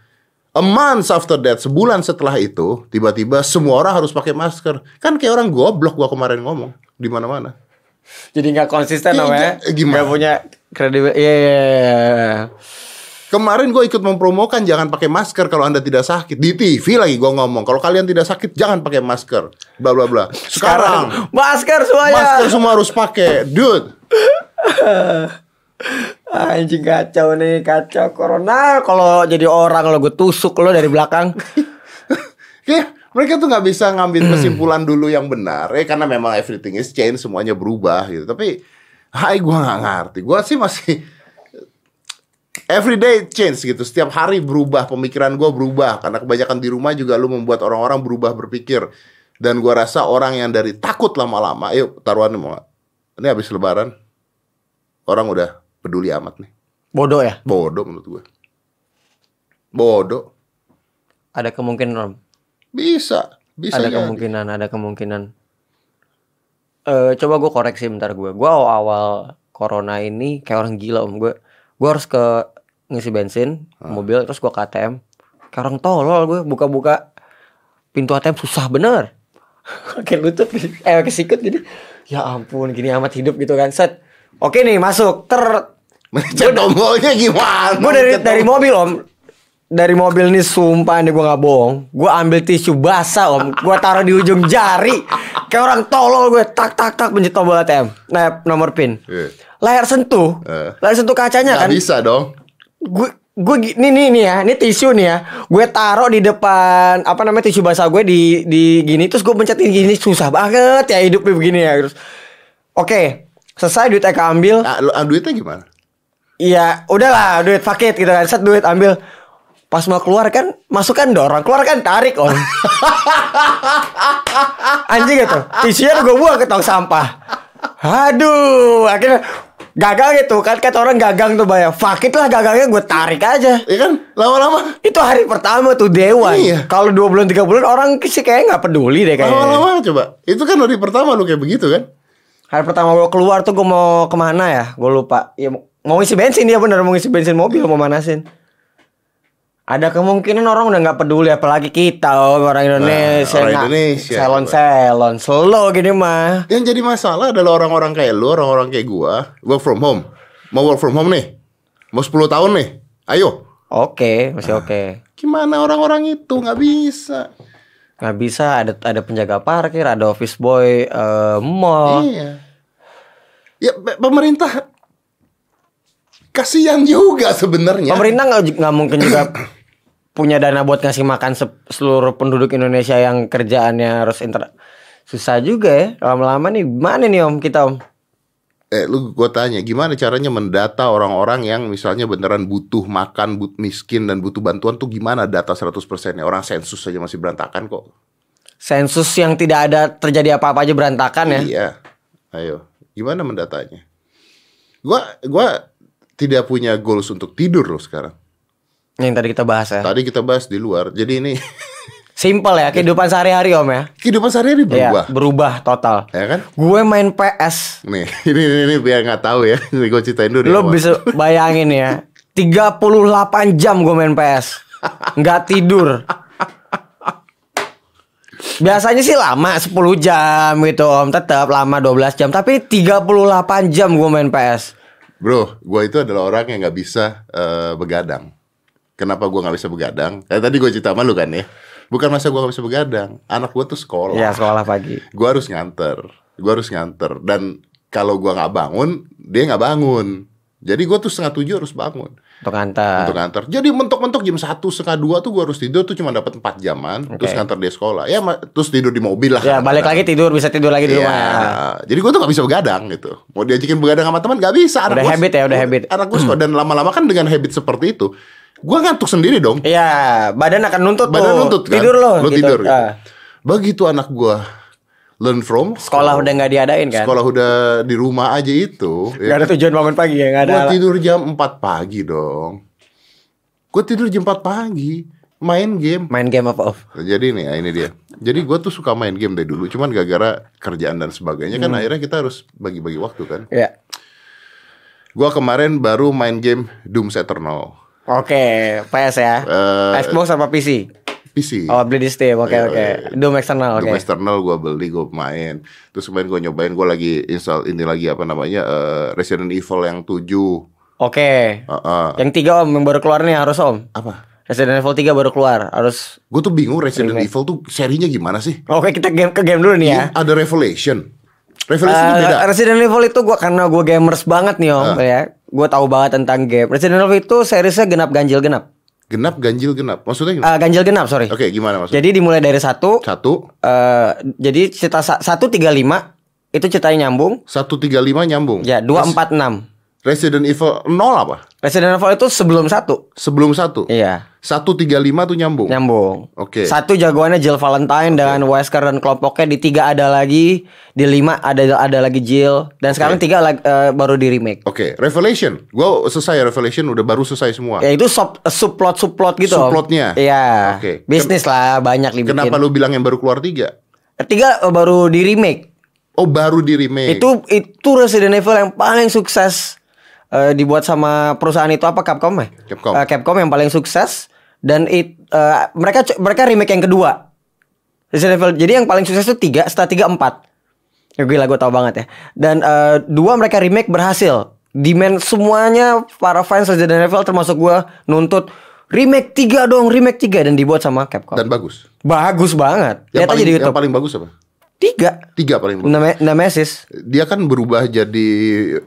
A month after that, sebulan setelah itu, tiba-tiba semua orang harus pakai masker. Kan kayak orang goblok gua kemarin ngomong di mana-mana. Jadi nggak konsisten Ya, om ya gimana? Nggak punya kredibil Iya iya iya Kemarin gue ikut mempromokan jangan pakai masker kalau anda tidak sakit di TV lagi gue ngomong kalau kalian tidak sakit jangan pakai masker bla bla bla. Sekarang Masker semuanya masker semua harus pakai, dude. <laughs> Anjing kacau nih, kacau corona. Kalau jadi orang lo gue tusuk lo dari belakang. Kayak <laughs> mereka tuh nggak bisa ngambil kesimpulan dulu yang benar, ya karena memang everything is change, semuanya berubah gitu. Tapi, hai gue nggak ngerti. Gue sih masih everyday change gitu. Setiap hari berubah, pemikiran gue berubah. Karena kebanyakan di rumah juga lu membuat orang-orang berubah berpikir. Dan gue rasa orang yang dari takut lama-lama, yuk taruhan mau? Ini habis lebaran, orang udah peduli amat nih. Bodoh ya? Bodoh menurut gue. Bodoh. Ada kemungkinan. Bisa, bisa ada jadi. kemungkinan, ada kemungkinan. Eh coba gue koreksi bentar gue. Gue awal corona ini kayak orang gila om gue. Gue harus ke ngisi bensin mobil terus gue ke ATM. Kayak orang tolol gue buka-buka pintu ATM susah bener. <laughs> Kayak lutut eh kesikut jadi ya ampun gini amat hidup gitu kan set. Oke nih masuk ter Mencet tombolnya gimana? gue dari Mencet dari mobil om dari mobil nih sumpah nih gue nggak bohong gue ambil tisu basah om gue taruh di ujung jari kayak orang tolol gue tak tak tak pencet tombol ATM nah nomor pin Iya. layar sentuh Eh. layar sentuh kacanya Nggak kan bisa dong. Gue gue gi- nih nih nih ya ini tisu nih ya gue taruh di depan apa namanya tisu basah gue di di gini terus gue pencet ini gini susah banget ya hidupnya begini ya terus oke selesai duitnya keambil Ah, lu, ah, duitnya gimana? Iya, udahlah duit paket gitu kan. Set duit ambil. Pas mau keluar kan, masuk kan dorong, keluar kan tarik om. <laughs> Anjing gitu. Tisunya gue buang ke tong sampah. Aduh, akhirnya gagal gitu kan kata orang gagang tuh bayar. Fuck it lah gagangnya gue tarik aja. Ya kan? Lama-lama. Itu hari pertama tuh dewan. Iya. Kalau dua bulan tiga bulan orang sih kayak nggak peduli deh kayaknya. Lama-lama coba. Itu kan hari pertama lu kayak begitu kan? Hari pertama gue keluar tuh gue mau ke mana ya? Gue lupa. Ya mau- mau isi bensin dia bener mau isi bensin mobil mau manasin. Ada kemungkinan orang udah nggak peduli apalagi kita oh, orang Indonesia. orang nggak- Indonesia, Selon selon slow gini mah. Yang jadi masalah adalah orang-orang kayak lu, orang-orang kayak gua, work from home. Mau work from home nih? Mau 10 tahun nih? Ayo. Oke, Ah. masih oke. Gimana orang-orang itu? nggak bisa. Nggak bisa ada ada penjaga parkir, ada office boy eh, mall. Iya. Ya pe- pemerintah kasihan juga sebenarnya. Pemerintah nggak nggak mungkin juga <clears throat> punya dana buat ngasih makan se- seluruh penduduk Indonesia yang kerjaannya harus inter susah juga ya lama-lama nih mana nih om kita om Eh, lu gua tanya, gimana caranya mendata orang-orang yang misalnya beneran butuh makan, but miskin dan butuh bantuan tuh gimana data 100% ya? Orang sensus saja masih berantakan kok. sensus yang tidak ada terjadi apa-apa aja berantakan ya Iya. Ayo, gimana mendatanya? Gua gua tidak punya goals untuk tidur loh sekarang. Yang tadi kita bahas ya Tadi kita bahas di luar. Jadi ini <laughs> simple ya kehidupan sehari-hari om ya kehidupan sehari-hari Iya, berubah. berubah total Ya kan? gue main PS Nih, <laughs> ini ini, ini biar nggak tahu ya. Ini <laughs> gue ceritain dulu. lo bisa bayangin ya 38 jam gue main PS nggak tidur Biasanya sih lama 10 jam gitu om Tetap lama 12 jam Tapi 38 jam gue main PS Bro, gue itu adalah orang yang nggak bisa eh, begadang. Kenapa gue nggak bisa begadang? Kayak tadi gue cerita sama lu kan ya. Bukan masa gue nggak bisa begadang. Anak gue tuh sekolah. Ya sekolah pagi Gue harus nganter. Gue harus nganter. Dan kalau gue nggak bangun, dia nggak bangun. Jadi gue tuh setengah tujuh harus bangun Untuk ngantar untuk nganter. Jadi mentok-mentok jam satu setengah dua tuh gue harus tidur tuh cuma dapat empat jaman. Terus nganter dia sekolah. Ya terus tidur di mobil lah. Ya balik lagi tidur Bisa tidur lagi di Iya, rumah jadi gue tuh gak bisa begadang gitu. Mau diajakin begadang sama teman gak bisa. Udah gua- habit ya, udah habit. Anak gue dan lama-lama kan dengan habit seperti itu, gue ngantuk sendiri dong. Iya badan akan nuntut Badan tuh nuntut kan. Tidur lo Lu gitu. tidur. Gitu. Ah. Begitu anak gue learn from Sekolah udah nggak diadain kan sekolah udah di rumah aja itu. Gak ada tujuan bangun pagi ya Gak ada Gue tidur jam 4 pagi dong. Gue tidur jam 4 pagi, main game. Main game apa off Jadi nih, ya, ini dia. Jadi gue tuh suka main game dari dulu, cuman gara-gara kerjaan dan sebagainya kan Hmm. akhirnya kita harus bagi-bagi waktu kan. Ya Gua kemarin baru main game Doom Eternal Oke PS ya Eh, Xbox apa PC PC. Oh beli di Steam Oke Iya, oke iya. Doom external oke Doom Eternal gua beli, gua main. Terus kemarin gua nyobain, gua lagi install ini lagi apa namanya eh, Resident Evil yang 7 Oke Heeh. Yang tiga om yang baru keluar nih harus om Apa? Resident Evil 3 baru keluar Harus Gue tuh bingung Resident Evil tuh serinya gimana sih? Oke kita game ke game dulu nih ya Ada Revelation. Revelation Eh, beda. Resident Evil itu gua karena gue gamers banget nih om Ah. ya Gue tahu banget tentang game Resident Evil itu seriesnya genap ganjil genap Genap ganjil genap. Maksudnya gimana? Eh, Ganjil genap sorry Oke, gimana maksudnya? Jadi dimulai dari satu Satu, eh Jadi cerita sa- satu tiga lima Itu ceritanya nyambung satu tiga lima nyambung. Ya dua empat enam Resident Evil 0 apa? Resident Evil itu sebelum satu Sebelum satu. Iya Satu tiga lima tuh nyambung. Nyambung Oke. Satu jagoannya Jill Valentine dengan Wesker dan kelompoknya Di tiga ada lagi Di lima ada ada lagi Jill Dan sekarang tiga eh, baru di remake Oke, Revelation. Gua selesai Revelation udah baru selesai semua. Ya itu sub, subplot subplot gitu. Subplotnya? Iya Oke. Bisnis lah banyak dibikin Kenapa lu bilang yang baru keluar tiga? Tiga eh, baru di remake Oh, baru di remake. Itu itu Resident Evil yang paling sukses eh, dibuat sama perusahaan itu apa Capcom ya? Capcom. Eh, Capcom yang paling sukses dan it, eh, mereka mereka remake yang kedua. Resident Evil. Jadi yang paling sukses itu tiga, setelah tiga empat. Ya gila gue tau banget ya. Dan eh, dua mereka remake berhasil. Demand semuanya para fans Resident Evil termasuk gue nuntut remake tiga dong, remake tiga dan dibuat sama Capcom. dan bagus. Bagus banget. Yang Lihat aja paling, di yang paling bagus apa? Tiga. Tiga paling bagus. Nemesis. Dia kan berubah jadi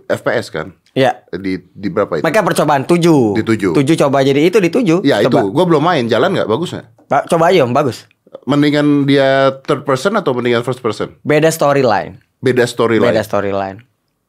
FPS kan? Ya. Di di berapa itu? Mereka percobaan tujuh. Di tujuh. Tujuh coba jadi itu di tujuh. Ya itu, coba. gua belum main. Jalan nggak? Bagus nggak? Pak, coba aja om, bagus. Mendingan dia third person atau mendingan first person? Beda storyline. Beda storyline. Beda storyline.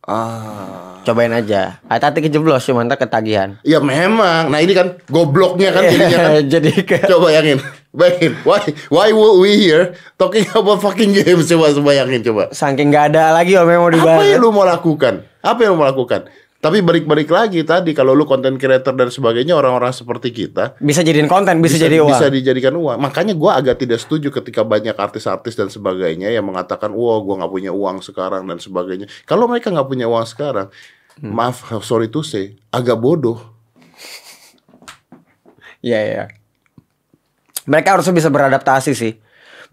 Ah. Cobain aja. Hati-hati kejeblos cuma ntar ketagihan. Ya memang. Nah ini kan gobloknya kan <laughs> jadinya kan. <laughs> jadi ke Coba bayangin, bayangin. Why why were we here talking about fucking games? Coba bayangin coba. saking nggak ada lagi om yang mau Apa dibahas. yang lu mau lakukan? Apa yang lu mau lakukan? Tapi balik-balik lagi tadi kalau lu content creator dan sebagainya orang-orang seperti kita Bisa jadiin konten, bisa, jadi uang. bisa dijadikan uang. Makanya gua agak tidak setuju ketika banyak artis-artis dan sebagainya yang mengatakan, "Wah, gua nggak punya uang sekarang dan sebagainya." Kalau mereka nggak punya uang sekarang, Hmm. maaf, sorry to say, agak bodoh. Iya iya. Mereka harusnya bisa beradaptasi sih.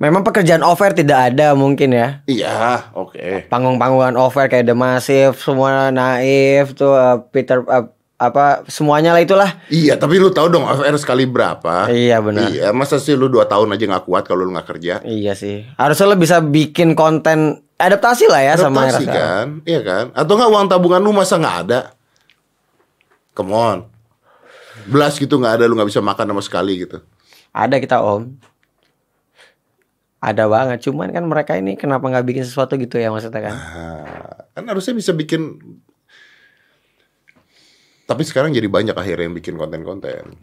Memang pekerjaan offer tidak ada mungkin ya. Iya, oke. Panggung-panggungan offer kayak The Massive, semua naif tuh uh, Peter uh, apa semuanya lah itulah. Iya, tapi lu tahu dong OFR sekali berapa? Iya, benar. Iya, masa sih lu dua tahun aja nggak kuat kalau lu nggak kerja? Iya sih. Harusnya lo bisa bikin konten adaptasi lah ya sama Adaptasi kan, iya kan? Atau nggak uang tabungan lu masa nggak ada? Come on, belas gitu nggak ada, lu nggak bisa makan sama sekali gitu. Ada kita om. Ada banget. Cuman kan mereka ini kenapa nggak bikin sesuatu gitu ya maksudnya kan? Ah, kan harusnya bisa bikin. Tapi sekarang jadi banyak akhirnya yang bikin konten-konten.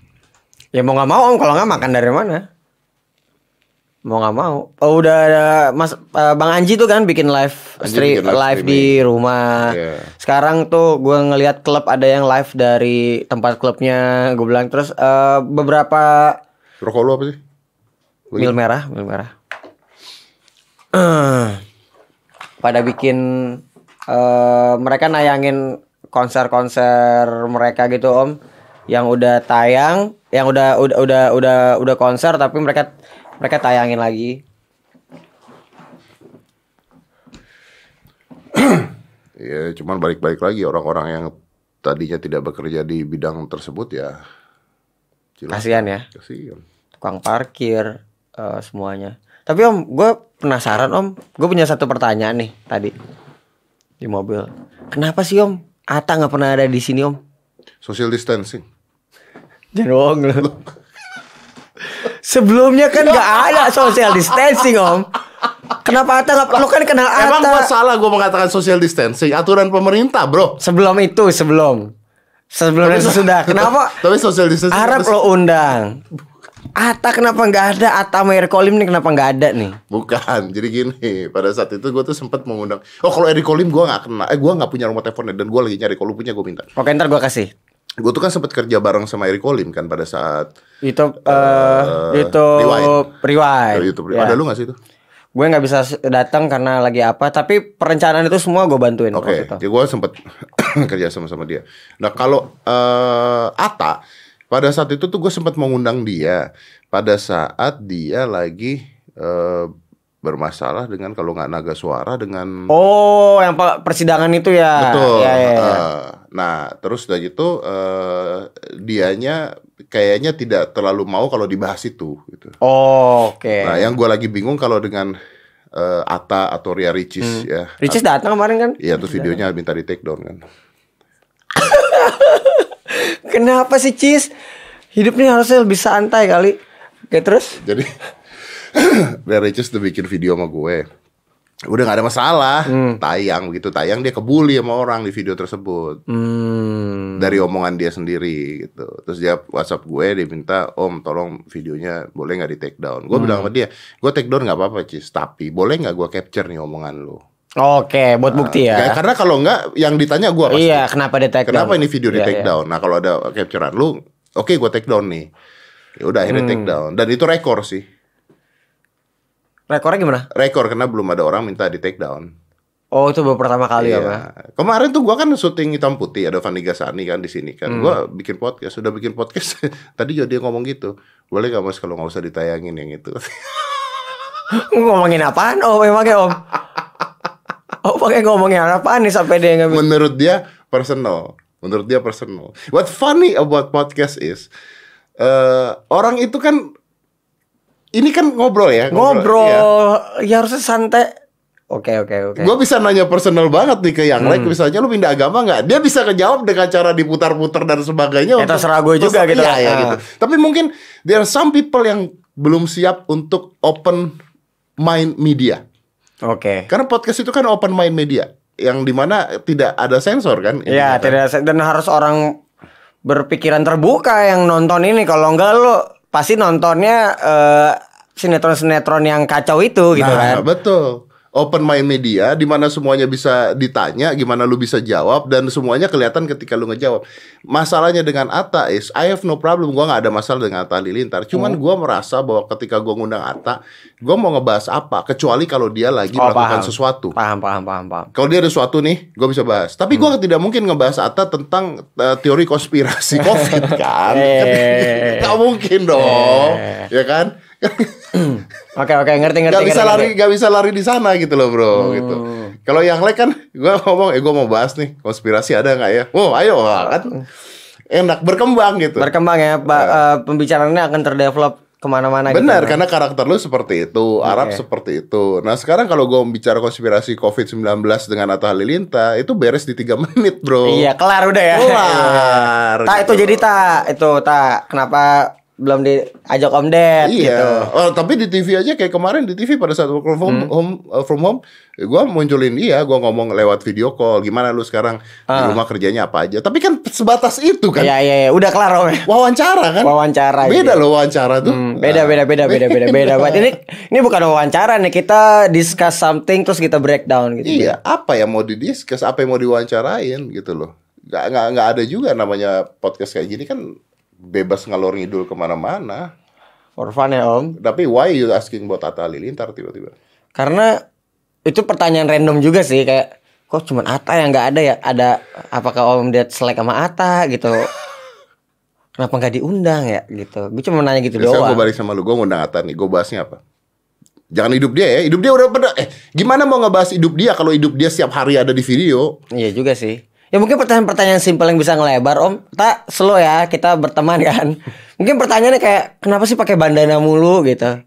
Ya mau nggak mau om. Kalau nggak makan dari mana? Mau nggak mau. Oh, udah ada Mas eh, Bang Anji tuh kan bikin live stream bikin live live di rumah. Iya. Sekarang tuh gue ngelihat klub ada yang live dari tempat klubnya. Gue bilang terus eh, beberapa Rokok lu apa sih? mil merah, mil merah. <clears throat> Pada bikin eh mereka nayangin konser-konser mereka gitu om yang udah tayang yang udah udah udah udah udah konser tapi mereka mereka tayangin lagi <clears throat> Ya, cuman balik-balik lagi orang-orang yang tadinya tidak bekerja di bidang tersebut ya. kasihan ya Kasihan. tukang parkir eh, semuanya tapi om gue penasaran om gue punya satu pertanyaan nih tadi di mobil kenapa sih om Ata nggak pernah ada di sini om Social distancing. Jangan bohong lu. Sebelumnya kan nggak ada social distancing om. Kenapa Ata nggak? Lu kan kenal Emang gua Ata. salah gua mengatakan social distancing, aturan pemerintah, Bro. Sebelum itu sebelum. Sebelum dan sesudah. Kenapa? <laughs> Tapi social distancing Arab harus- lo undang. Ata kenapa nggak ada? Ata Erick Kolim nih kenapa nggak ada nih? Bukan, <laughs> jadi gini. Pada saat itu gue tuh sempat mengundang. Oh kalau Eric Kolim gue nggak kenal. Eh gue nggak punya nomor teleponnya dan gue lagi nyari. Kalau punya gue minta. Oke ntar gue kasih. Gue tuh kan sempat kerja bareng sama Eric Kolim kan pada saat Itu eh itu Rewind. rewind. YouTube. Ya. Ada lu nggak sih itu? Gue nggak bisa datang karena lagi apa. Tapi perencanaan itu semua gue bantuin. Oke, itu. ya gue sempat <coughs> kerja sama sama dia. Nah kalau eh Ata pada saat itu tuh gue sempat mengundang dia pada saat dia lagi eh, bermasalah dengan kalau nggak naga suara dengan Oh, yang pe- persidangan itu ya. Betul. Ya, ya, ya. Eh, nah, terus udah gitu eh dianya kayaknya tidak terlalu mau kalau dibahas itu gitu. Oh, oke. Nah, yang gue lagi bingung kalau dengan eh, Ata atau Ria Ricis ya. Ricis datang kemarin kan? Iya, terus videonya minta di take down kan. <laughs> Kenapa sih Cis? Hidup nih harusnya lebih santai kali. Oke terus? Jadi <clears throat> Ria Ricis udah bikin video sama gue. Udah gak ada masalah. Tayang begitu tayang dia kebuli sama orang di video tersebut. Hmm. dari omongan dia sendiri gitu. Terus dia WhatsApp gue dia minta Om tolong videonya boleh nggak di take down. Gue bilang sama dia, gue take down nggak apa-apa cis, tapi boleh nggak gue capture nih omongan lu. Oke, buat bukti ya. Kayak- Karena kalau nggak yang ditanya gue pasti. Iya, kenapa di take Kenapa down? ini video di Iya, take iya. down? Nah kalau ada capturean lu, oke gue take down nih. Ya udah akhirnya Hmm. take down dan itu rekor sih. Rekornya gimana? Rekor karena belum ada orang minta di take down. Oh, itu baru pertama kali Iya. apa? Kemarin tuh gua kan syuting hitam putih ada Fandi Gasani kan di sini kan. Hmm. Gua bikin podcast, sudah bikin podcast. <laughs> Tadi juga dia ngomong gitu. Boleh gak mas kalau nggak usah ditayangin yang itu? <laughs> Ngomongin apaan? Oh, emangnya Om? Oh, pakai ngomongin apaan nih sampai dia nggak Menurut dia personal. Menurut dia personal. What funny about podcast is eh orang itu kan ini kan ngobrol ya. ngobrol. Iya. Ya harusnya santai. Oke, oke, oke. Gue bisa nanya personal banget nih ke yang lain. Misalnya lu pindah agama nggak? Dia bisa kejawab dengan cara diputar-putar dan sebagainya. Ya, untuk- terserah gue juga gitu Iya, lah. iya, Ah. gitu. Tapi mungkin there are some people yang belum siap untuk open mind media. Oke. Karena podcast itu kan open mind media. Yang di mana tidak ada sensor kan? Ya, intinya kan. tidak dan harus orang berpikiran terbuka yang nonton ini. Kalau enggak lo pasti nontonnya eh, sinetron-sinetron yang kacau itu gitu Nah, kan. betul. Open mind media di mana semuanya bisa ditanya, gimana lu bisa jawab dan semuanya kelihatan ketika lu ngejawab. Masalahnya dengan Atta is I have no problem, gua nggak ada masalah dengan Atta Halilintar. Cuman Hmm. gua merasa bahwa ketika gua ngundang Atta, gua mau ngebahas apa kecuali kalau dia lagi Oh, melakukan paham. sesuatu. Paham, paham, paham, paham. Kalau dia ada sesuatu nih, gue bisa bahas. Tapi Hmm. gua tidak mungkin ngebahas Atta tentang uh, teori konspirasi <laughs> COVID kan? Eh. <laughs> Gak mungkin dong, Eh. ya kan? Oke, oke, ngerti, ngerti. Gak bisa ngerti, lari, ngerti. gak bisa lari di sana gitu loh bro. Hmm. Gitu. Kalau yang lain kan, gue ngomong, eh gue mau bahas nih konspirasi ada nggak ya? Oh, ayo kan, enak berkembang gitu. Berkembang ya, Pak. Eh, pembicaraannya akan terdevelop ke mana-mana gitu. Benar, karena karakter lu seperti itu, Arab Oke. seperti itu. Nah sekarang kalau gue bicara konspirasi COVID-19 dengan Atta Halilintar, itu beres di tiga <laughs> menit bro. Iya, kelar udah ya. Kelar. <laughs> Tak gitu. itu jadi tak itu tak kenapa belum diajak Om Ded Iya. gitu. Oh, tapi di TV aja kayak kemarin di TV pada saat work from home, Hmm. home uh, from home, gua munculin dia, gua ngomong lewat video call, gimana lu sekarang di Ah. rumah kerjanya apa aja. Tapi kan sebatas itu kan. Iya iya iya, udah kelar Om. Wawancara kan? Wawancara. Beda gitu. loh wawancara tuh. Hmm, beda beda beda beda beda <laughs> beda. banget. Ini ini bukan wawancara nih, kita discuss something terus kita breakdown gitu. Iya, apa yang mau didiskus, apa yang mau diwawancarain gitu loh. Gak, nggak nggak ada juga namanya podcast kayak gini kan bebas ngalor ngidul ke mana-mana. For fun ya Om. Tapi why you asking buat Atta Halilintar tiba-tiba? Karena itu pertanyaan random juga sih kayak kok cuman Ata yang nggak ada ya? Ada apakah Om Ded selek sama Ata gitu? <laughs> Kenapa nggak diundang ya gitu? Gue cuma nanya gitu sekarang gue doang. balik sama lu, gue ngundang Atta nih, gue bahasnya apa? Jangan hidup dia ya, hidup dia udah pada Eh, gimana mau ngebahas hidup dia kalau hidup dia setiap hari ada di video? Iya juga sih. Ya mungkin pertanyaan-pertanyaan simpel yang bisa ngelebar Om. Tak slow ya, kita berteman kan. <laughs> Mungkin pertanyaannya kayak kenapa sih pakai bandana mulu gitu.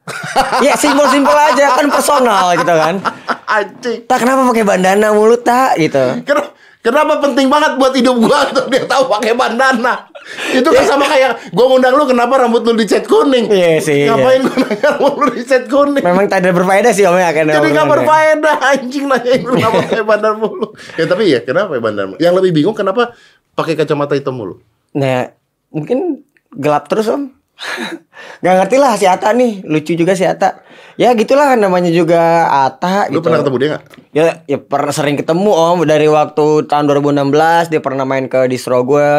ya simpel-simpel aja kan personal gitu kan. <laughs> Anjing. Tak kenapa pakai bandana mulu tak gitu. Kenapa, kenapa penting banget buat hidup gua <laughs> untuk dia tahu pakai bandana? Itu kan sama kayak gua ngundang lu kenapa rambut lu dicat kuning? Iya sih, Ngapain gua nanya rambut lu dicat kuning? Memang tak ada berfaedah sih Om ya kan. Jadi nggak omongannya. berfaedah anjing nanyain lu kenapa pakai bandana mulu. Ya tapi ya kenapa bandana mulu? Yang lebih bingung kenapa pakai kacamata hitam mulu? Nah, mungkin gelap terus om. Gak ngerti lah si Ata nih, lucu juga si Ata. Ya gitulah kan namanya juga Ata Lu gitu. pernah ketemu dia nggak? Ya, ya pernah sering ketemu om dari waktu tahun 2016 dia pernah main ke distro gue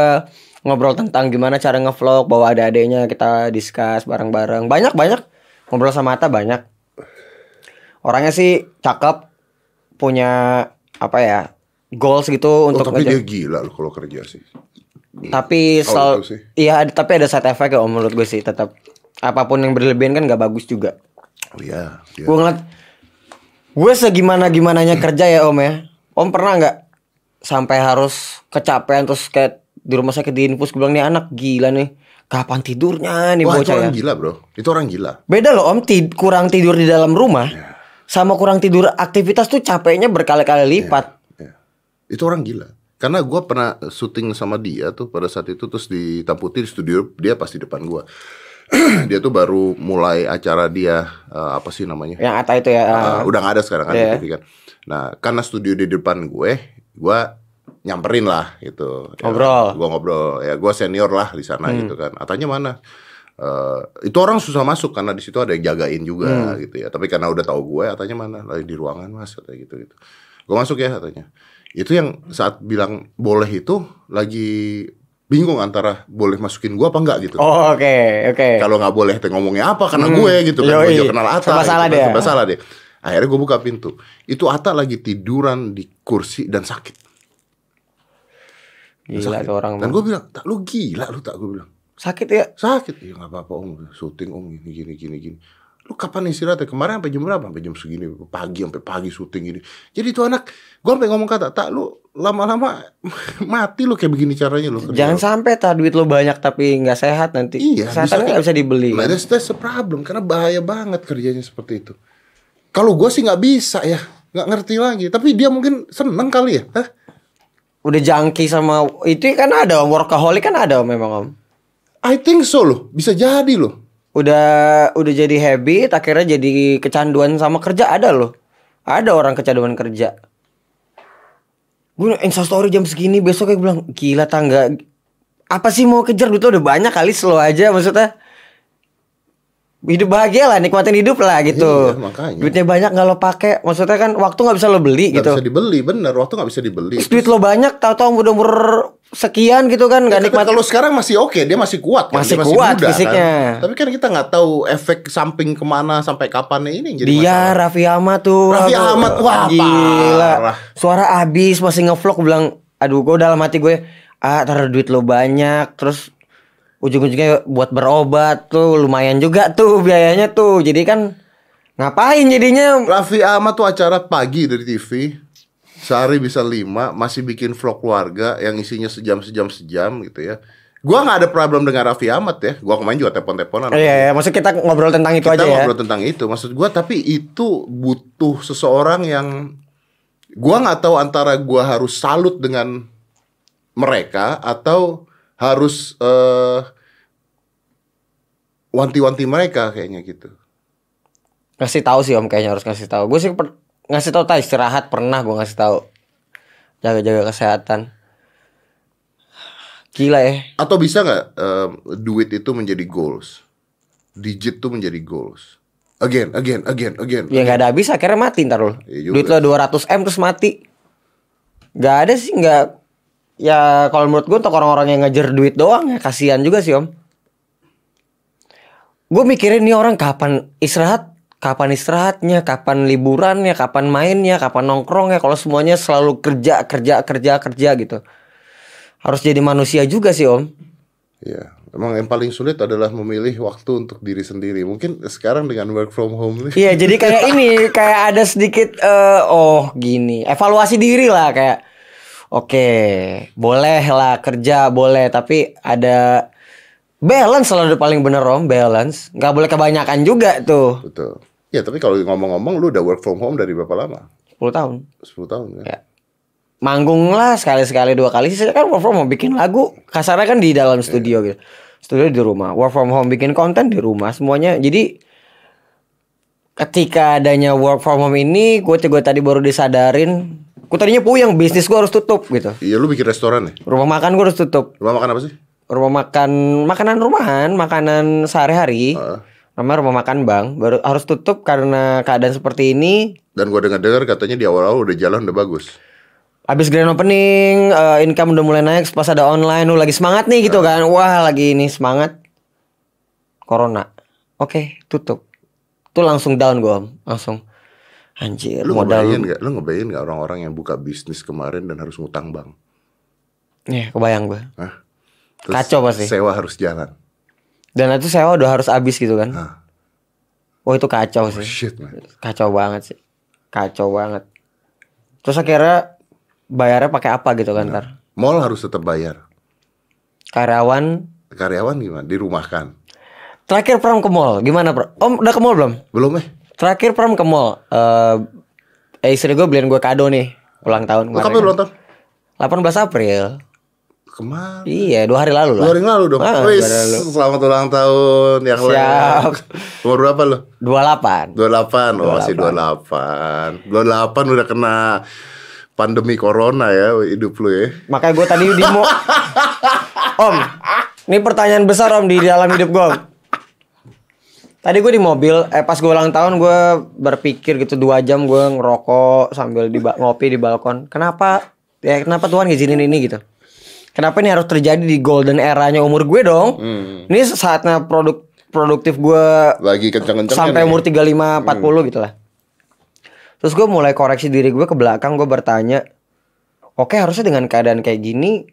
ngobrol tentang gimana cara ngevlog bawa ada adanya kita discuss bareng-bareng banyak banyak ngobrol sama Ata banyak orangnya sih cakep punya apa ya goals gitu Oh, untuk tapi ngejar- dia gila lu kalau kerja sih. Tapi Oh, sel itu sih. iya ada- tapi ada side effect ya om menurut gue sih tetap apa pun yang berlebihan kan gak bagus juga Oh iya. iya. gue ngeliat gue segimana gimananya kerja ya om ya om pernah nggak sampai harus kecapean terus kayak di rumah sakit di infus gue bilang nih anak gila nih kapan tidurnya nih Wah, itu bocah ya orang gila, Bro. Itu orang gila. beda loh om tid- kurang tidur di dalam rumah Iya. sama kurang tidur aktivitas tuh capeknya berkali-kali lipat Ya. Itu orang gila. Karena gua pernah syuting sama dia tuh pada saat itu terus di Hitam Putih di studio dia pas di depan gua. <clears throat> dia tuh baru mulai acara dia eh, apa sih namanya? yang Ata itu ya Eh, udah nggak ada sekarang kan di TV kan. Nah, karena studio di depan gue, gua nyamperin lah gitu. Ya, Ngobrol. gua ngobrol. Ya gua senior lah di sana gitu kan. Atanya mana? Eh, itu orang susah masuk karena di situ ada yang jagain juga gitu ya. Tapi karena udah tahu gue, katanya mana? Lagi di ruangan mas, katanya gitu gitu. Gue masuk ya katanya. Itu yang saat bilang boleh itu lagi bingung antara boleh masukin gua apa enggak gitu. oh oke oke Kalau nggak boleh teh ngomongnya apa karena Hmm. gue gitu kan. Gue juga kenal Ata. Serba gitu salah kan. dia. Salah dia. Akhirnya gue buka pintu. Itu Ata lagi tiduran di kursi dan sakit. gila Sakit. orang Dan gue bilang, tak lu gila lu tak gue bilang. sakit ya Sakit. Ya nggak apa-apa om. Syuting om gini gini gini gini. Lu kapan istirahatnya? Kemarin sampai jam berapa? Sampai jam segini. Pagi sampai pagi syuting gini. Jadi itu anak, gue sampai ngomong kata, tak lu lama-lama <laughs> mati lu kayak begini caranya lu. kerja." Jangan sampai tak duit lo banyak tapi nggak sehat nanti. Iya, Kesehatan bisa- nggak bisa dibeli. Nah, kan? that's, that's the problem karena bahaya banget kerjanya seperti itu. Kalau gue sih nggak bisa ya, nggak ngerti lagi. Tapi dia mungkin seneng kali ya. Hah? Udah jangki sama itu kan ada om workaholic kan ada om memang om. I think so loh, bisa jadi loh. Udah udah jadi habit akhirnya jadi kecanduan sama kerja ada loh. Ada orang kecanduan kerja. Gue instastory jam segini besok kayak bilang gila tangga apa sih mau kejar duit lo udah banyak kali slow aja maksudnya hidup bahagia lah, nikmatin hidup lah gitu. Iya, makanya. Duitnya banyak nggak lo pakai, maksudnya kan waktu nggak bisa lo beli Nggak gitu. bisa dibeli, bener. Waktu nggak bisa dibeli. Terus duit lo banyak, tahu-tahu udah umur sekian gitu kan, nggak Ya, nikmat. kalau sekarang masih oke, dia masih kuat kan, Masih dia kuat muda, fisiknya. Kan? Tapi kan kita nggak tahu efek samping ke mana sampai kapannya ini yang jadi Dia masalah. Raffi Ahmad tuh. Raffi Ahmad, wah, gila. parah. Suara abis masih ngevlog bilang, aduh gue dalam hati gue, ah taruh duit lo banyak, terus ujung-ujungnya buat berobat tuh lumayan juga tuh biayanya tuh. Jadi kan ngapain jadinya? Raffi Ahmad tuh acara pagi dari TV Sehari bisa lima Masih bikin vlog keluarga Yang isinya sejam-sejam sejam gitu ya Gua nggak ada problem dengan Raffi Ahmad ya Gua kemarin juga telepon-teleponan Iya, ya, maksud kita ngobrol tentang itu Kita aja ya. ngobrol tentang itu Maksud gua tapi itu butuh seseorang yang Gua nggak tahu antara gua harus salut dengan mereka Atau harus eh, Wanti-wanti mereka kayaknya gitu Ngasih tahu sih om kayaknya harus ngasih tahu. Gue sih per- ngasih tahu tak istirahat pernah gue ngasih tahu. Jaga-jaga kesehatan. Gila ya. Atau bisa nggak em, duit itu menjadi goals? Digit tuh menjadi goals. Again, again, again, again. Ya nggak ada habis akhirnya mati ntar lo. Juga. Duit lo 200 M terus mati. Gak ada sih nggak. Ya kalau menurut gue untuk orang-orang yang ngejar duit doang ya kasihan juga sih om. Gue mikirin nih orang kapan istirahat, kapan istirahatnya, kapan liburannya, kapan mainnya, kapan nongkrongnya. Kalau semuanya selalu kerja, kerja, kerja, kerja gitu. Harus jadi manusia juga sih om. Iya, emang yang paling sulit adalah memilih waktu untuk diri sendiri. Mungkin sekarang dengan work from home nih. Iya, jadi kayak ini, kayak ada sedikit eh, oh gini, evaluasi diri lah kayak oke, boleh lah kerja, boleh, tapi ada balance selalu paling bener om, balance. nggak boleh kebanyakan juga tuh. Betul. Ya, tapi kalau ngomong-ngomong lu udah work from home dari berapa lama? 10 tahun. 10 tahun kan? Ya. Manggung lah sekali-sekali dua kali sih kan work from home bikin lagu kasarnya kan di dalam studio gitu. Studio di rumah, work from home bikin konten di rumah semuanya. Jadi ketika adanya work from home ini, gue gue tadi baru disadarin, gue tadinya puyeng bisnis gue harus tutup gitu. Iya, lu bikin restoran nih. Rumah makan gue harus tutup. Rumah makan apa sih? Rumah makan makanan rumahan, makanan sehari-hari. Heeh. Namanya rumah makan bang, baru harus tutup karena keadaan seperti ini. Dan gua dengar-dengar katanya di awal-awal udah jalan udah bagus. Abis grand opening, eh, income udah mulai naik, pas ada online, lu lagi semangat nih gitu kan. Wah, lagi ini semangat. Corona. Oke, tutup. Tuh langsung down gue, langsung. Anjir, Lu modal. ngebayangin nggak? Lu ngebayangin nggak orang-orang yang buka bisnis kemarin dan harus ngutang bank? Iya, kebayang gue. Hah? Kacau pasti. Sewa harus jalan. Dan itu sewa udah harus habis gitu kan. Hah. Wah, itu kacau Oh, sih. shit, man. Kacau banget sih. Kacau banget. Terus akhirnya bayarnya pakai apa gitu kan ntar. Mall harus tetap bayar. Karyawan Karyawan gimana? Dirumahkan. Terakhir pram ke mall, gimana Pram? Om udah ke mall belum? Belum eh? Terakhir pram ke mall. Eh eh, istri gue beliin gue kado nih ulang tahun kemarin. kapan ulang tahun? 18 April. Kemarin. Iya, dua hari lalu Dua lah. hari yang lalu dong. Ah, Wis, dua hari lalu. selamat ulang tahun yang Siap. Umur berapa lu? 28. 28. Oh, masih 28. 28 udah kena pandemi corona ya hidup lu ya. Makanya gue tadi di mo <laughs> Om, ini pertanyaan besar Om di dalam hidup gue. Tadi gue di mobil, eh pas gue ulang tahun gue berpikir gitu dua jam gue ngerokok sambil di ngopi di balkon. Kenapa? Ya kenapa Tuhan ngizinin ini gitu? Kenapa ini harus terjadi di golden eranya umur gue dong? Ini saatnya produk produktif gue Lagi kenceng-kencengnya sampai nih. umur 35 40 gitu lah. Terus gue mulai koreksi diri gue ke belakang gue bertanya, oke harusnya dengan keadaan kayak gini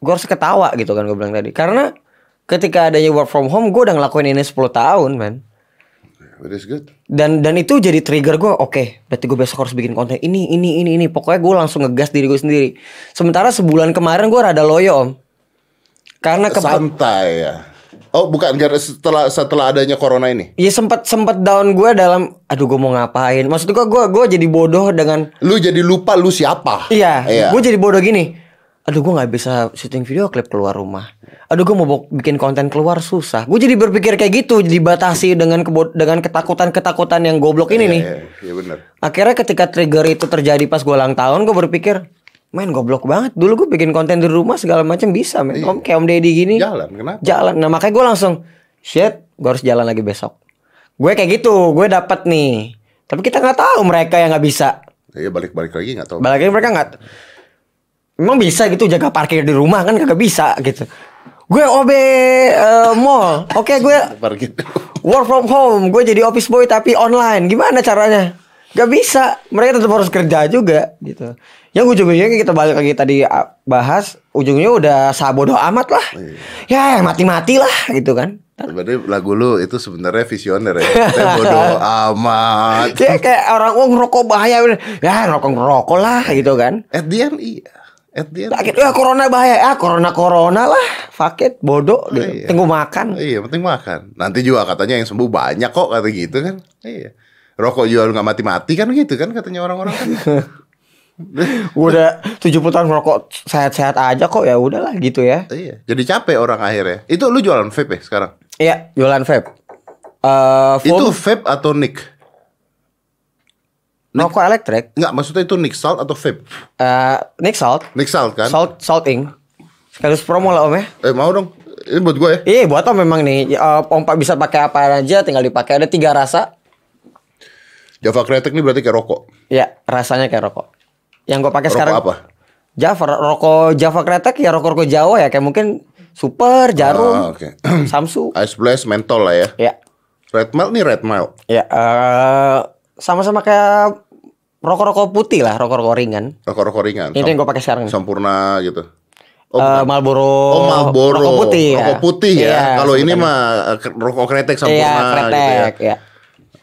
gue harus ketawa gitu kan gue bilang tadi. Karena ketika adanya work from home gue udah ngelakuin ini 10 tahun man. It is good. Dan dan itu jadi trigger gue, oke, berarti gue besok harus bikin konten ini, ini, ini, ini. Pokoknya gue langsung ngegas diri gue sendiri. Sementara sebulan kemarin gue rada loyo om. Karena ke Santai ya. Oh, bukan setelah setelah adanya corona ini. Ya sempat sempat down gue dalam aduh gue mau ngapain. Maksud gue gue gue jadi bodoh dengan Lu jadi lupa lu siapa. iya, Iya. gue jadi bodoh gini. Aduh gue nggak bisa syuting video klip keluar rumah. Aduh gue mau bikin konten keluar susah. Gue jadi berpikir kayak gitu, dibatasi dengan kebo- dengan ketakutan-ketakutan yang goblok ini nih. Iya, iya benar. Akhirnya ketika trigger itu terjadi pas gue ulang tahun, gue berpikir, main goblok banget. Dulu gue bikin konten di rumah segala macam bisa, men. Om kayak Om Deddy gini. Jalan, kenapa? Jalan. Nah makanya gue langsung, shit, gue harus jalan lagi besok. gue kayak gitu gue dapat nih tapi kita nggak tahu mereka yang nggak bisa Iya balik-balik lagi nggak tahu. balik lagi mereka nggak emang bisa gitu jaga parkir di rumah kan kagak bisa gitu gue OB eh, mall. Oke gue Parkir. work from home. Gue jadi office boy tapi online. Gimana caranya? Gak bisa. Mereka tetap harus kerja juga gitu. Yang ujung-ujungnya kita balik lagi tadi ah, bahas ujungnya udah sabodo amat lah. Ya mati-mati lah gitu kan. Berarti lagu lu itu sebenarnya visioner ya. <laughs> Saya bodoh amat. ya kayak orang oh ngerokok bahaya. Ya ngerokok ngerokok lah gitu kan. At the end iya. At the end. Sakit, ya corona bahaya ya corona corona lah fakit bodoh gitu. iya. tunggu makan Iya, penting makan. Nanti juga katanya yang sembuh banyak kok kata gitu kan. Iya. Rokok juga nggak mati-mati kan gitu kan katanya orang-orang kan. <laughs> udah 70 tahun ngerokok sehat-sehat aja kok ya udahlah gitu ya iya. Jadi capek orang akhirnya. Itu lu jualan vape ya sekarang? Iya, jualan vape. Eh, Itu vape atau nick? Rokok elektrik, Enggak, maksudnya itu nick salt atau vape? eh Nick Salt, Nick salt kan? Salt Salting. Sekaligus promo lah om ya. Eh mau dong. Ini buat gue ya. Iya, buat om memang nih. Eh, om Pak bisa pakai apa aja, tinggal dipakai. Ada tiga rasa. Java Kretek ini berarti kayak rokok. Ya, rasanya kayak rokok. Yang gue pakai Rokok sekarang apa? Java, rokok Java Kretek ya rokok-rokok Jawa ya, kayak mungkin Super, Ah, Jarum, oke. <clears throat> Samsu. Ice Blast mentol lah ya. Ya, Red Mile nih Red Mile. ya eh, sama-sama kayak rokok-rokok putih lah, rokok-rokok ringan. Rokok-rokok ringan. Itu yang gue pakai sekarang. Sampurna gitu. Oh, Marlboro. Oh Marlboro. Rokok putih ya. Rokok putih ya. Iya, Kalau ini mah rokok kretek Iya, sempurna kretek gitu ya. ya.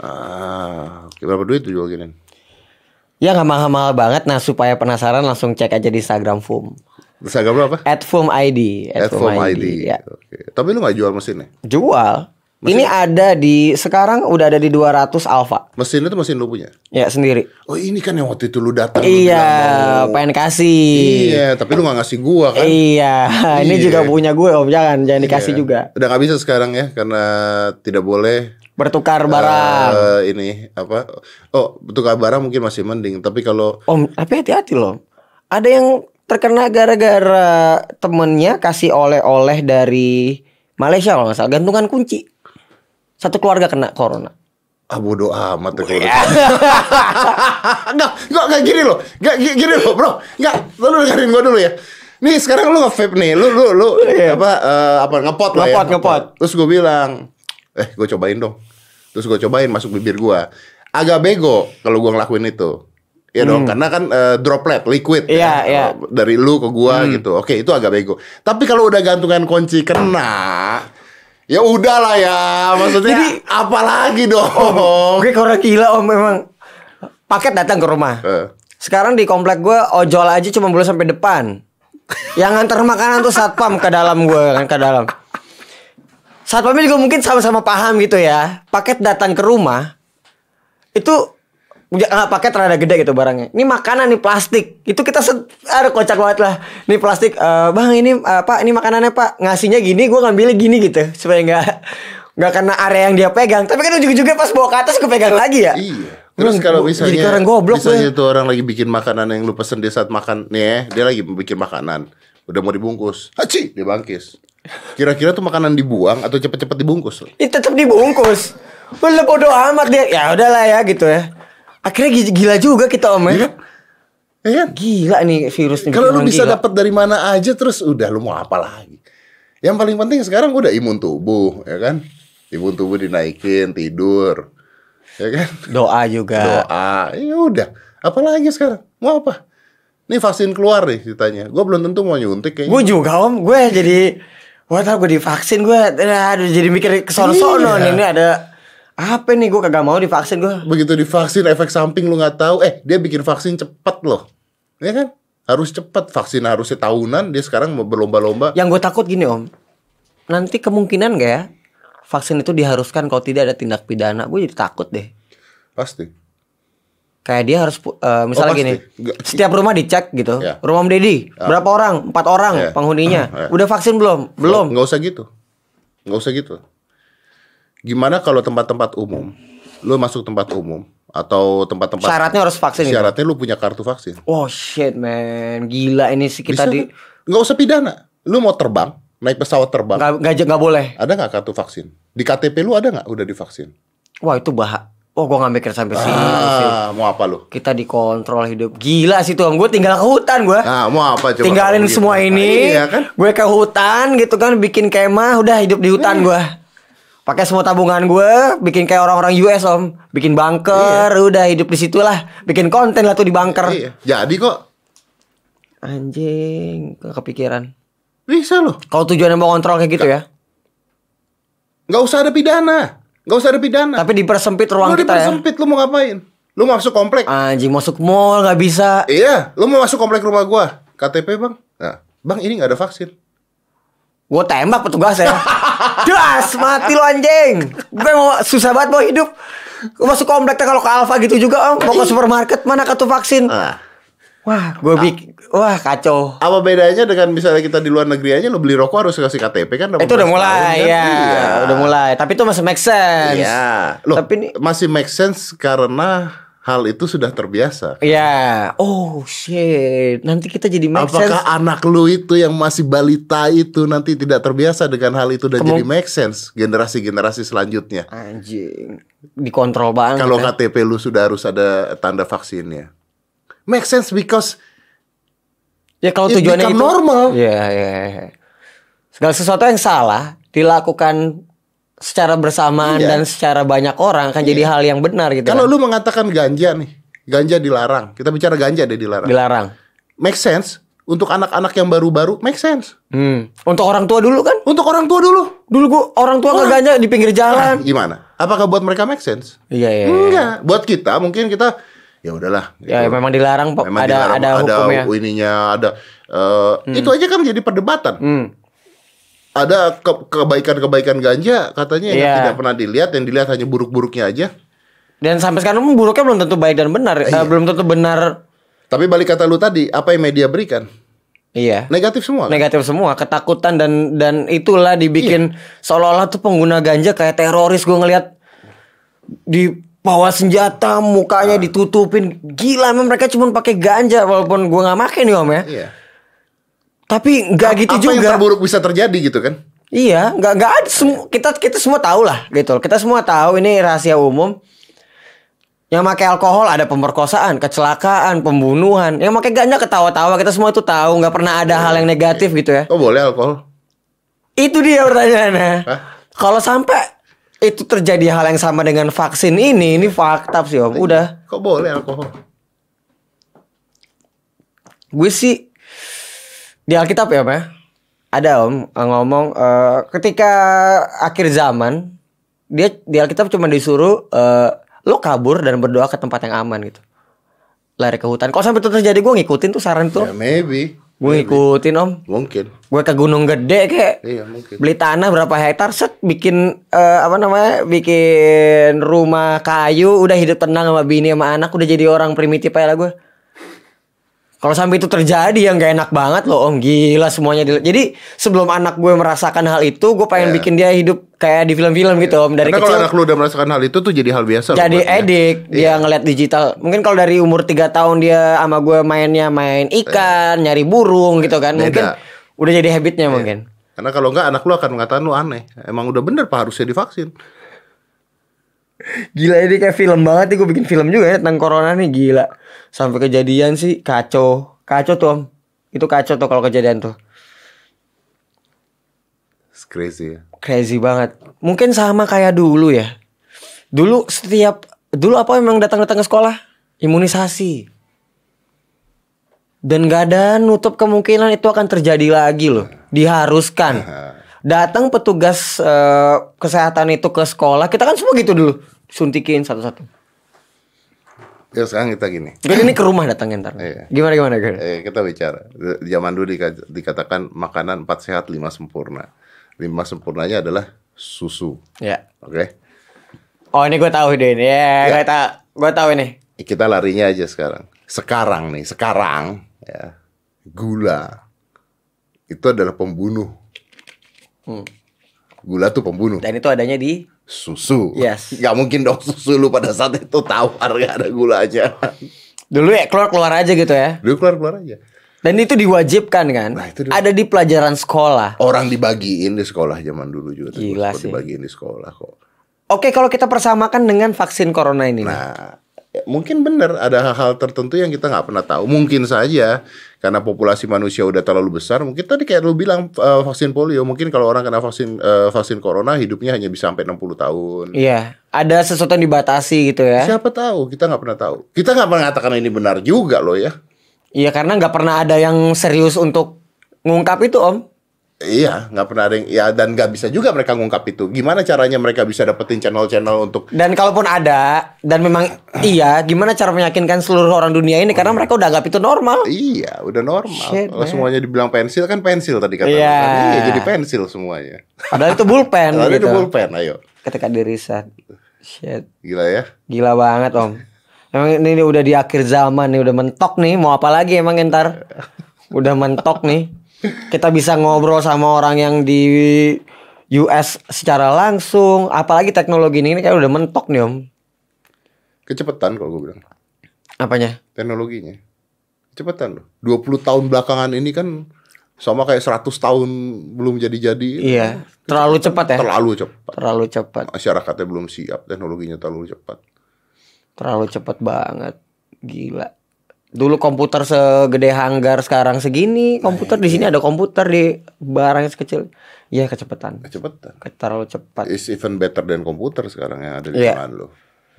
Ah, berapa duit tuh jual gini? Ya nggak mahal-mahal banget. Nah supaya penasaran langsung cek aja di Instagram. Terus harga berapa? At Foom ID. At Foam ID. Ya. Oke. Tapi lu nggak jual mesinnya? Jual. Ini ada di sekarang udah ada di 200 Alpha. Mesin itu mesin lu punya? Ya sendiri. Oh ini kan yang waktu itu lu datang. lu Iya, mau- pengen kasih. Iya, tapi lu gak ngasih gua kan? Iya, <laughs> ini Iya. juga punya gue om jangan jangan dikasih Iya. juga. Udah gak bisa sekarang ya karena tidak boleh Bertukar barang. eh, ini apa? Oh, tukar barang mungkin masih mending, tapi kalau Om, tapi hati-hati loh. Ada yang terkena gara-gara temennya kasih oleh-oleh dari Malaysia kalau nggak salah gantungan kunci. Satu keluarga kena corona. ah bodo amat ya kalau <laughs> Enggak, enggak kayak gini loh. Enggak gi- gini loh, Bro. Enggak, lu dengerin gua dulu ya. Nih sekarang lu nge-vape nih, lu lu lu apa eh, apa ngepot lah ya. Ngepot, ngepot. Terus gua bilang, "Eh, gua cobain dong." Terus gua cobain masuk bibir gua. Agak bego kalau gua ngelakuin itu. Iya dong, karena kan eh, droplet liquid Hmm. Iya, ya, iya. Hmm. eh, dari lu ke gua gitu. Oke, itu agak bego. Tapi kalau udah gantungan kunci kena, ya udahlah ya. Maksudnya Jadi- apalagi dong. Oke, orang gila om memang. Paket datang ke rumah. Eh. Sekarang di komplek gue ojol aja cuma boleh sampai depan. Yang nganter makanan tuh satpam ke dalam gue kan ke dalam. Satpamnya juga mungkin sama-sama paham gitu ya. Paket datang ke rumah itu ah, paket rada gede gitu barangnya. Ini makanan nih plastik. Itu kita aduh kocak banget lah. Ini plastik, eh, bang ini eh, pak ini makanannya pak ngasihnya gini, gue ngambilnya gini gitu supaya nggak nggak kena area yang dia pegang. Tapi kan ujung-ujungnya pas bawa ke atas gue pegang lagi ya. Iya. Terus Gua- kalau misalnya jadi orang goblok misalnya gue. itu orang lagi bikin makanan yang lu pesen di saat makan nih ya, dia lagi bikin makanan, udah mau dibungkus, haci dia bangkis. Kira-kira tuh makanan dibuang atau cepet-cepet dibungkus? Itu tetap dibungkus. Udah bodo amat dia. Ya udahlah ya gitu ya. Akhirnya gi- gila juga kita om ya. Iya kan? Ya kan? Gila nih virus nih. Kalau lu bisa dapat dari mana aja terus udah lu mau apa lagi? Yang paling penting sekarang udah imun tubuh, ya kan? Imun tubuh dinaikin, tidur. Ya kan? doa juga. Doa. Ya udah. Apalagi sekarang? Mau apa? Nih vaksin keluar nih ceritanya. Gue belum tentu mau nyuntik kayaknya. Gue juga om, gue jadi Wah tau gue divaksin gue Aduh jadi mikir kesono-sono Iya. nih Ini ada Apa nih gue kagak mau divaksin gue Begitu divaksin efek samping lu nggak tahu. Eh dia bikin vaksin cepet loh. Ya kan? Harus cepet. Vaksin harusnya tahunan. Dia sekarang mau berlomba-lomba. Yang gue takut gini om Nanti kemungkinan gak ya Vaksin itu diharuskan kalau tidak ada tindak pidana Gue jadi takut deh Pasti. Kayak dia harus eh, misalnya Oh, gini, setiap rumah dicek gitu. Ya. Rumah Om Deddy, berapa orang? Empat orang Ya. penghuninya. Ya. Udah vaksin belum? Belum. Nggak usah gitu. Nggak usah gitu. Gimana kalau tempat-tempat umum? Lu masuk tempat umum atau tempat-tempat Syaratnya harus vaksin itu. syaratnya lu punya kartu vaksin. Oh shit man, gila ini sih kita Bisa di nggak? Usah pidana. Lu mau terbang, naik pesawat terbang. nggak nggak nggak boleh. Ada nggak kartu vaksin? Di KTP lu ada nggak udah divaksin? Wah itu bah. Oh gue gak mikir sampai sini sih. Ah, mau apa lu? Kita dikontrol hidup. Gila sih tuh. Gue tinggal ke hutan gue. Nah, mau apa coba? Tinggalin begitu? semua ini. Iya kan? Gue ke hutan gitu kan. Bikin kemah. Udah hidup di hutan gue. Pakai semua tabungan gue. Bikin kayak orang-orang US om. Bikin bunker. Udah hidup di situ lah. Bikin konten lah tuh di bunker. Iya. Jadi kok Anjing. Gak kepikiran. bisa loh. Kalau tujuannya mau kontrol kayak gitu ya. Nggak usah ada pidana. Nggak usah ada pidana. Tapi dipersempit ruang lu kita ya. dipersempit, lu mau ngapain? Lu mau masuk komplek? Anjing masuk mall gak bisa. Iya, lu mau masuk komplek rumah gua. KTP, Bang. Nah, Bang, ini nggak ada vaksin. Gue tembak petugas ya. <laughs> Das, mati lo anjing. Gue mau susah banget mau hidup. Gue masuk komplek teh kalau ke Alfa gitu juga om. Mau ke supermarket mana kartu vaksin. Nah, Wah, gue bik, wah kacau. apa bedanya dengan misalnya kita di luar negeri aja lu beli rokok harus kasih KTP kan? Itu udah 18 mulai tahun, kan? ya, Iya. udah mulai. Tapi itu masih make sense. Iya. Loh, Tapi ini- masih make sense karena hal itu sudah terbiasa. Iya. Oh shit. Nanti kita jadi make sense. Apakah anak lu itu yang masih balita itu nanti tidak terbiasa dengan hal itu dan jadi make sense generasi-generasi selanjutnya? Anjing. Dikontrol banget. Kalau ya. KTP lu sudah harus ada tanda vaksinnya. Make sense because Ya kalau tujuannya itu normal. Iya, iya, iya. Segala sesuatu yang salah dilakukan secara bersamaan Iya. dan secara banyak orang akan jadi hal yang benar gitu. kalau kan. lu mengatakan ganja nih, ganja dilarang. Kita bicara ganja deh dilarang. dilarang. Make sense untuk anak-anak yang baru-baru make sense. Hmm. Untuk orang tua dulu kan? Untuk orang tua dulu. Dulu gua orang tua nggak ganja di pinggir jalan. Gimana? Apakah buat mereka make sense? Iya, iya. iya. Enggak. Buat kita mungkin kita ya udahlah. Ya gitu. memang dilarang. Memang ada dilarang, ada hukumnya. ininya, ada eh, itu aja kan jadi perdebatan. Hmm. Ada ke- kebaikan-kebaikan ganja katanya yang Iya. tidak pernah dilihat, yang dilihat hanya buruk-buruknya aja. Dan sampai sekarang buruknya belum tentu baik dan benar. Eh, Iya. belum tentu benar. Tapi balik kata lu tadi, apa yang media berikan? Iya. Negatif semua. kan? Negatif semua, ketakutan dan dan itulah dibikin seolah-olah tuh pengguna ganja kayak teroris gue ngelihat di bawa senjata mukanya ditutupin gila mereka cuma pakai ganja walaupun gue nggak makan nih om ya Iya. Tapi nggak gitu apa yang juga terburuk bisa terjadi gitu kan? iya nggak nggak ada kita kita semua tahu lah gitu kita semua tahu ini rahasia umum yang pakai alkohol ada pemerkosaan kecelakaan pembunuhan yang pakai ganja ketawa-tawa kita semua itu tahu nggak pernah ada hal yang negatif gitu ya Oh boleh alkohol? Itu dia pertanyaannya. Kalau sampai itu terjadi hal yang sama dengan vaksin ini, ini fakta sih om. Udah, Kok boleh alkohol? gue sih di Alkitab ya om ya. Ada om eh, ngomong eh, ketika akhir zaman dia di Alkitab cuma disuruh eh, lo kabur dan berdoa ke tempat yang aman gitu. Lari ke hutan. Kalau sampai itu terjadi gue ngikutin tuh saran tuh. Ya maybe. Gue ngikutin om. Mungkin. Gue ke gunung gede kayak Iya mungkin. beli tanah berapa hektar set bikin eh, apa namanya bikin rumah kayu udah hidup tenang sama bini sama anak udah jadi orang primitif aja lah gue kalau sampai itu terjadi yang gak enak banget loh om gila semuanya jadi sebelum anak gue merasakan hal itu gue pengen Ya. bikin dia hidup kayak di film-film gitu om dari Karena kalau kecil anak lu udah merasakan hal itu tuh jadi hal biasa. jadi edik dia Iya. ngeliat digital mungkin kalau dari umur 3 tahun dia sama gue mainnya main ikan nyari burung gitu kan Beda. mungkin udah jadi habitnya mungkin Karena kalau enggak anak lu akan mengatakan lu aneh. Emang udah bener pak harusnya divaksin. Gila ini kayak film banget nih gue bikin film juga ya tentang corona nih gila. Sampai kejadian sih kacau. Kacau tuh om. Itu kacau tuh kalau kejadian tuh. It's crazy ya. Crazy banget. Mungkin sama kayak dulu ya. Dulu setiap dulu apa emang datang-datang ke sekolah? Imunisasi. Dan gak ada nutup kemungkinan itu akan terjadi lagi loh. Diharuskan. <laughs> Datang petugas eh, kesehatan itu ke sekolah, kita kan semua gitu dulu. Suntikin satu-satu. Ya sekarang kita gini. Jadi ini ke rumah datangnya ntar. Iya. Gimana gimana gimana? Eh, kita bicara. Zaman dulu dika- dikatakan makanan empat sehat lima sempurna. Lima sempurnanya adalah susu. Ya. Oke. Oh ini gue tahu deh ini. Ya, Ya. gue tahu. Gue tahu ini. Kita larinya aja sekarang. Sekarang nih, sekarang ya. Gula itu adalah pembunuh. Hmm. Gula tuh pembunuh. Dan itu adanya di Susu. Yes. <laughs> Gak mungkin dong susu lu pada saat itu tahu harga ada gulanya. <laughs> dulu ya keluar keluar aja gitu ya. Lu keluar keluar aja. Dan itu diwajibkan kan? Nah, itu. Ada di pelajaran sekolah. Orang dibagiin di sekolah zaman dulu juga. Gila sih. Dibagiin di sekolah kok. Oke, kalau kita persamakan dengan vaksin corona ini. Nah, mungkin benar ada hal-hal tertentu yang kita nggak pernah tahu. Mungkin saja karena populasi manusia udah terlalu besar. Mungkin tadi kayak lu bilang eh, vaksin polio. Mungkin kalau orang kena vaksin eh, vaksin corona hidupnya hanya bisa sampai 60 tahun. Iya, ada sesuatu yang dibatasi gitu ya. Siapa tahu? Kita nggak pernah tahu. Kita nggak mengatakan ini benar juga loh ya. Iya, karena nggak pernah ada yang serius untuk ngungkap itu, Om. Iya, nggak pernah ada yang ya dan nggak bisa juga mereka ngungkap itu. Gimana caranya mereka bisa dapetin channel-channel untuk Dan kalaupun ada dan memang iya, gimana cara meyakinkan seluruh orang dunia ini karena mereka udah anggap itu normal. Iya, udah normal. Shit, Kalau semuanya dibilang pensil kan pensil tadi kata Iya. kan. Iya, jadi pensil semuanya. Padahal itu bullpen Lalu gitu. itu pulpen, ayo. Ketika di riset. Shit. Gila ya. Gila banget, Om. Emang ini, ini udah di akhir zaman nih, udah mentok nih. Mau apa lagi emang ntar? Udah mentok nih. Kita bisa ngobrol sama orang yang di US secara langsung. Apalagi teknologi ini, ini kayak udah mentok nih, Om. Kecepatan kalau gue bilang. Apanya? Teknologinya. Kecepatan loh. 20 tahun belakangan ini kan sama kayak 100 tahun belum jadi-jadi. Iya, terlalu cepat ya. Terlalu cepat. Terlalu cepat. Masyarakatnya belum siap, teknologinya terlalu cepat. Terlalu cepat banget. Gila. Dulu komputer segede hanggar sekarang segini, komputer di sini ada komputer di barang yang sekecil. Iya, kecepatan. Kecepatan. Terlalu cepat. It's even better than komputer sekarang yang ada di Iya. tangan lo.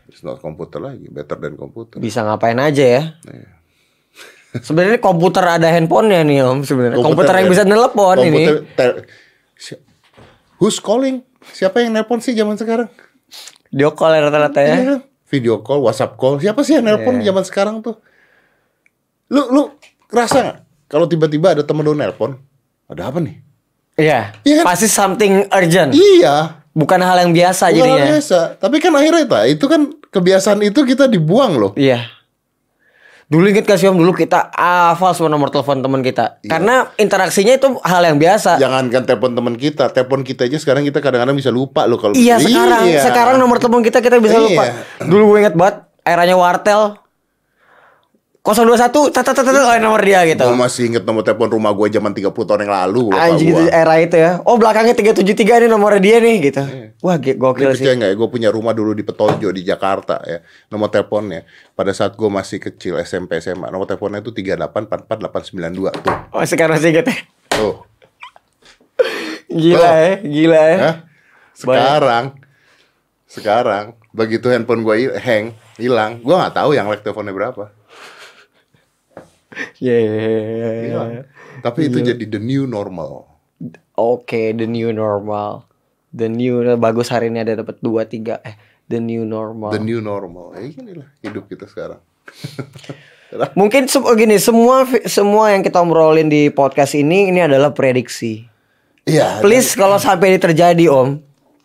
It's not komputer lagi, better than komputer. Bisa ngapain aja ya. Iya. <laughs> Sebenarnya komputer ada handphonenya nih Om sebenarnya. Komputer, yang kan- bisa telepon ini. komputer Who's calling? Siapa yang nelpon sih zaman sekarang? Video call ya rata-rata ya. Iya? Video call, WhatsApp call. Siapa sih yang nelpon Iya. zaman sekarang tuh? Lu lu ngerasa nggak kalau tiba-tiba ada temen lu nelpon? Ada apa nih? Iya. Iya kan? Pasti something urgent. Iya. Bukan hal yang biasa Bukan jadinya. hal biasa. Tapi kan akhirnya itu, itu kan kebiasaan itu kita dibuang loh. Iya. Dulu inget gak sih Om dulu kita hafal semua nomor telepon teman kita. Iya. Karena interaksinya itu hal yang biasa. Jangankan telepon teman kita, telepon kita aja sekarang kita kadang-kadang bisa lupa loh kalau Iya sekarang, Iya. sekarang nomor telepon kita kita bisa Iya. lupa. Dulu gue inget banget, eranya wartel 021 tata tata oh nomor dia gitu. Gue masih inget nomor telepon rumah gue zaman 30 tahun yang lalu Anjing itu era itu ya. Oh belakangnya 373 ini nomornya dia nih gitu. Wah ge- Lu gokil sih. percaya ya, gue punya rumah dulu di Petojo di Jakarta ya. Nomor teleponnya pada saat gue masih kecil SMP SMA, nomor teleponnya itu 3844892 tuh. Oh sekarang masih inget ya. Tuh. Gila Oh. ya, gila ya. Hah? Sekarang sekarang begitu handphone gue hang hilang, gue nggak tahu yang like teleponnya berapa. <laughs> Yeah. Hilang. Tapi itu jadi the new normal. Oke, the new normal. The new bagus hari ini ada dapat 2 3 eh the new normal. The new normal. Ya inilah hidup kita sekarang. <laughs> Mungkin se- gini, semua semua yang kita obrolin di podcast ini ini adalah prediksi. Iya. Please kalau sampai ini terjadi, Om,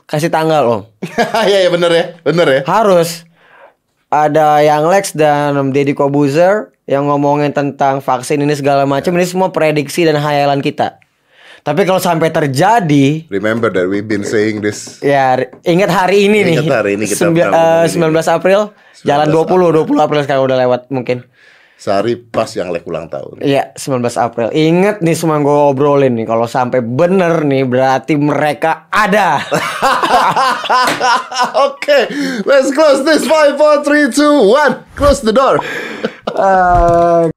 kasih tanggal, Om. <laughs> Iya ya bener ya, bener ya. Harus ada yang Lex dan Om Deddy Kobuzer yang ngomongin tentang vaksin ini segala macam ini semua prediksi dan hayalan kita. Tapi kalau sampai terjadi Remember that we've been saying this. Ya, ingat hari ini nih. Ingat hari ini kita Sembi- pernah eh, ngomongin 19 April, jalan 20, 20 April sekarang udah lewat mungkin. Sehari pas yang like ulang tahun. Iya, 19 April. Ingat nih semua gue obrolin nih. Kalau sampai bener nih, berarti mereka ada. <laughs> okay, let's close this. Five, four, three, two, one. Close the door. Eh,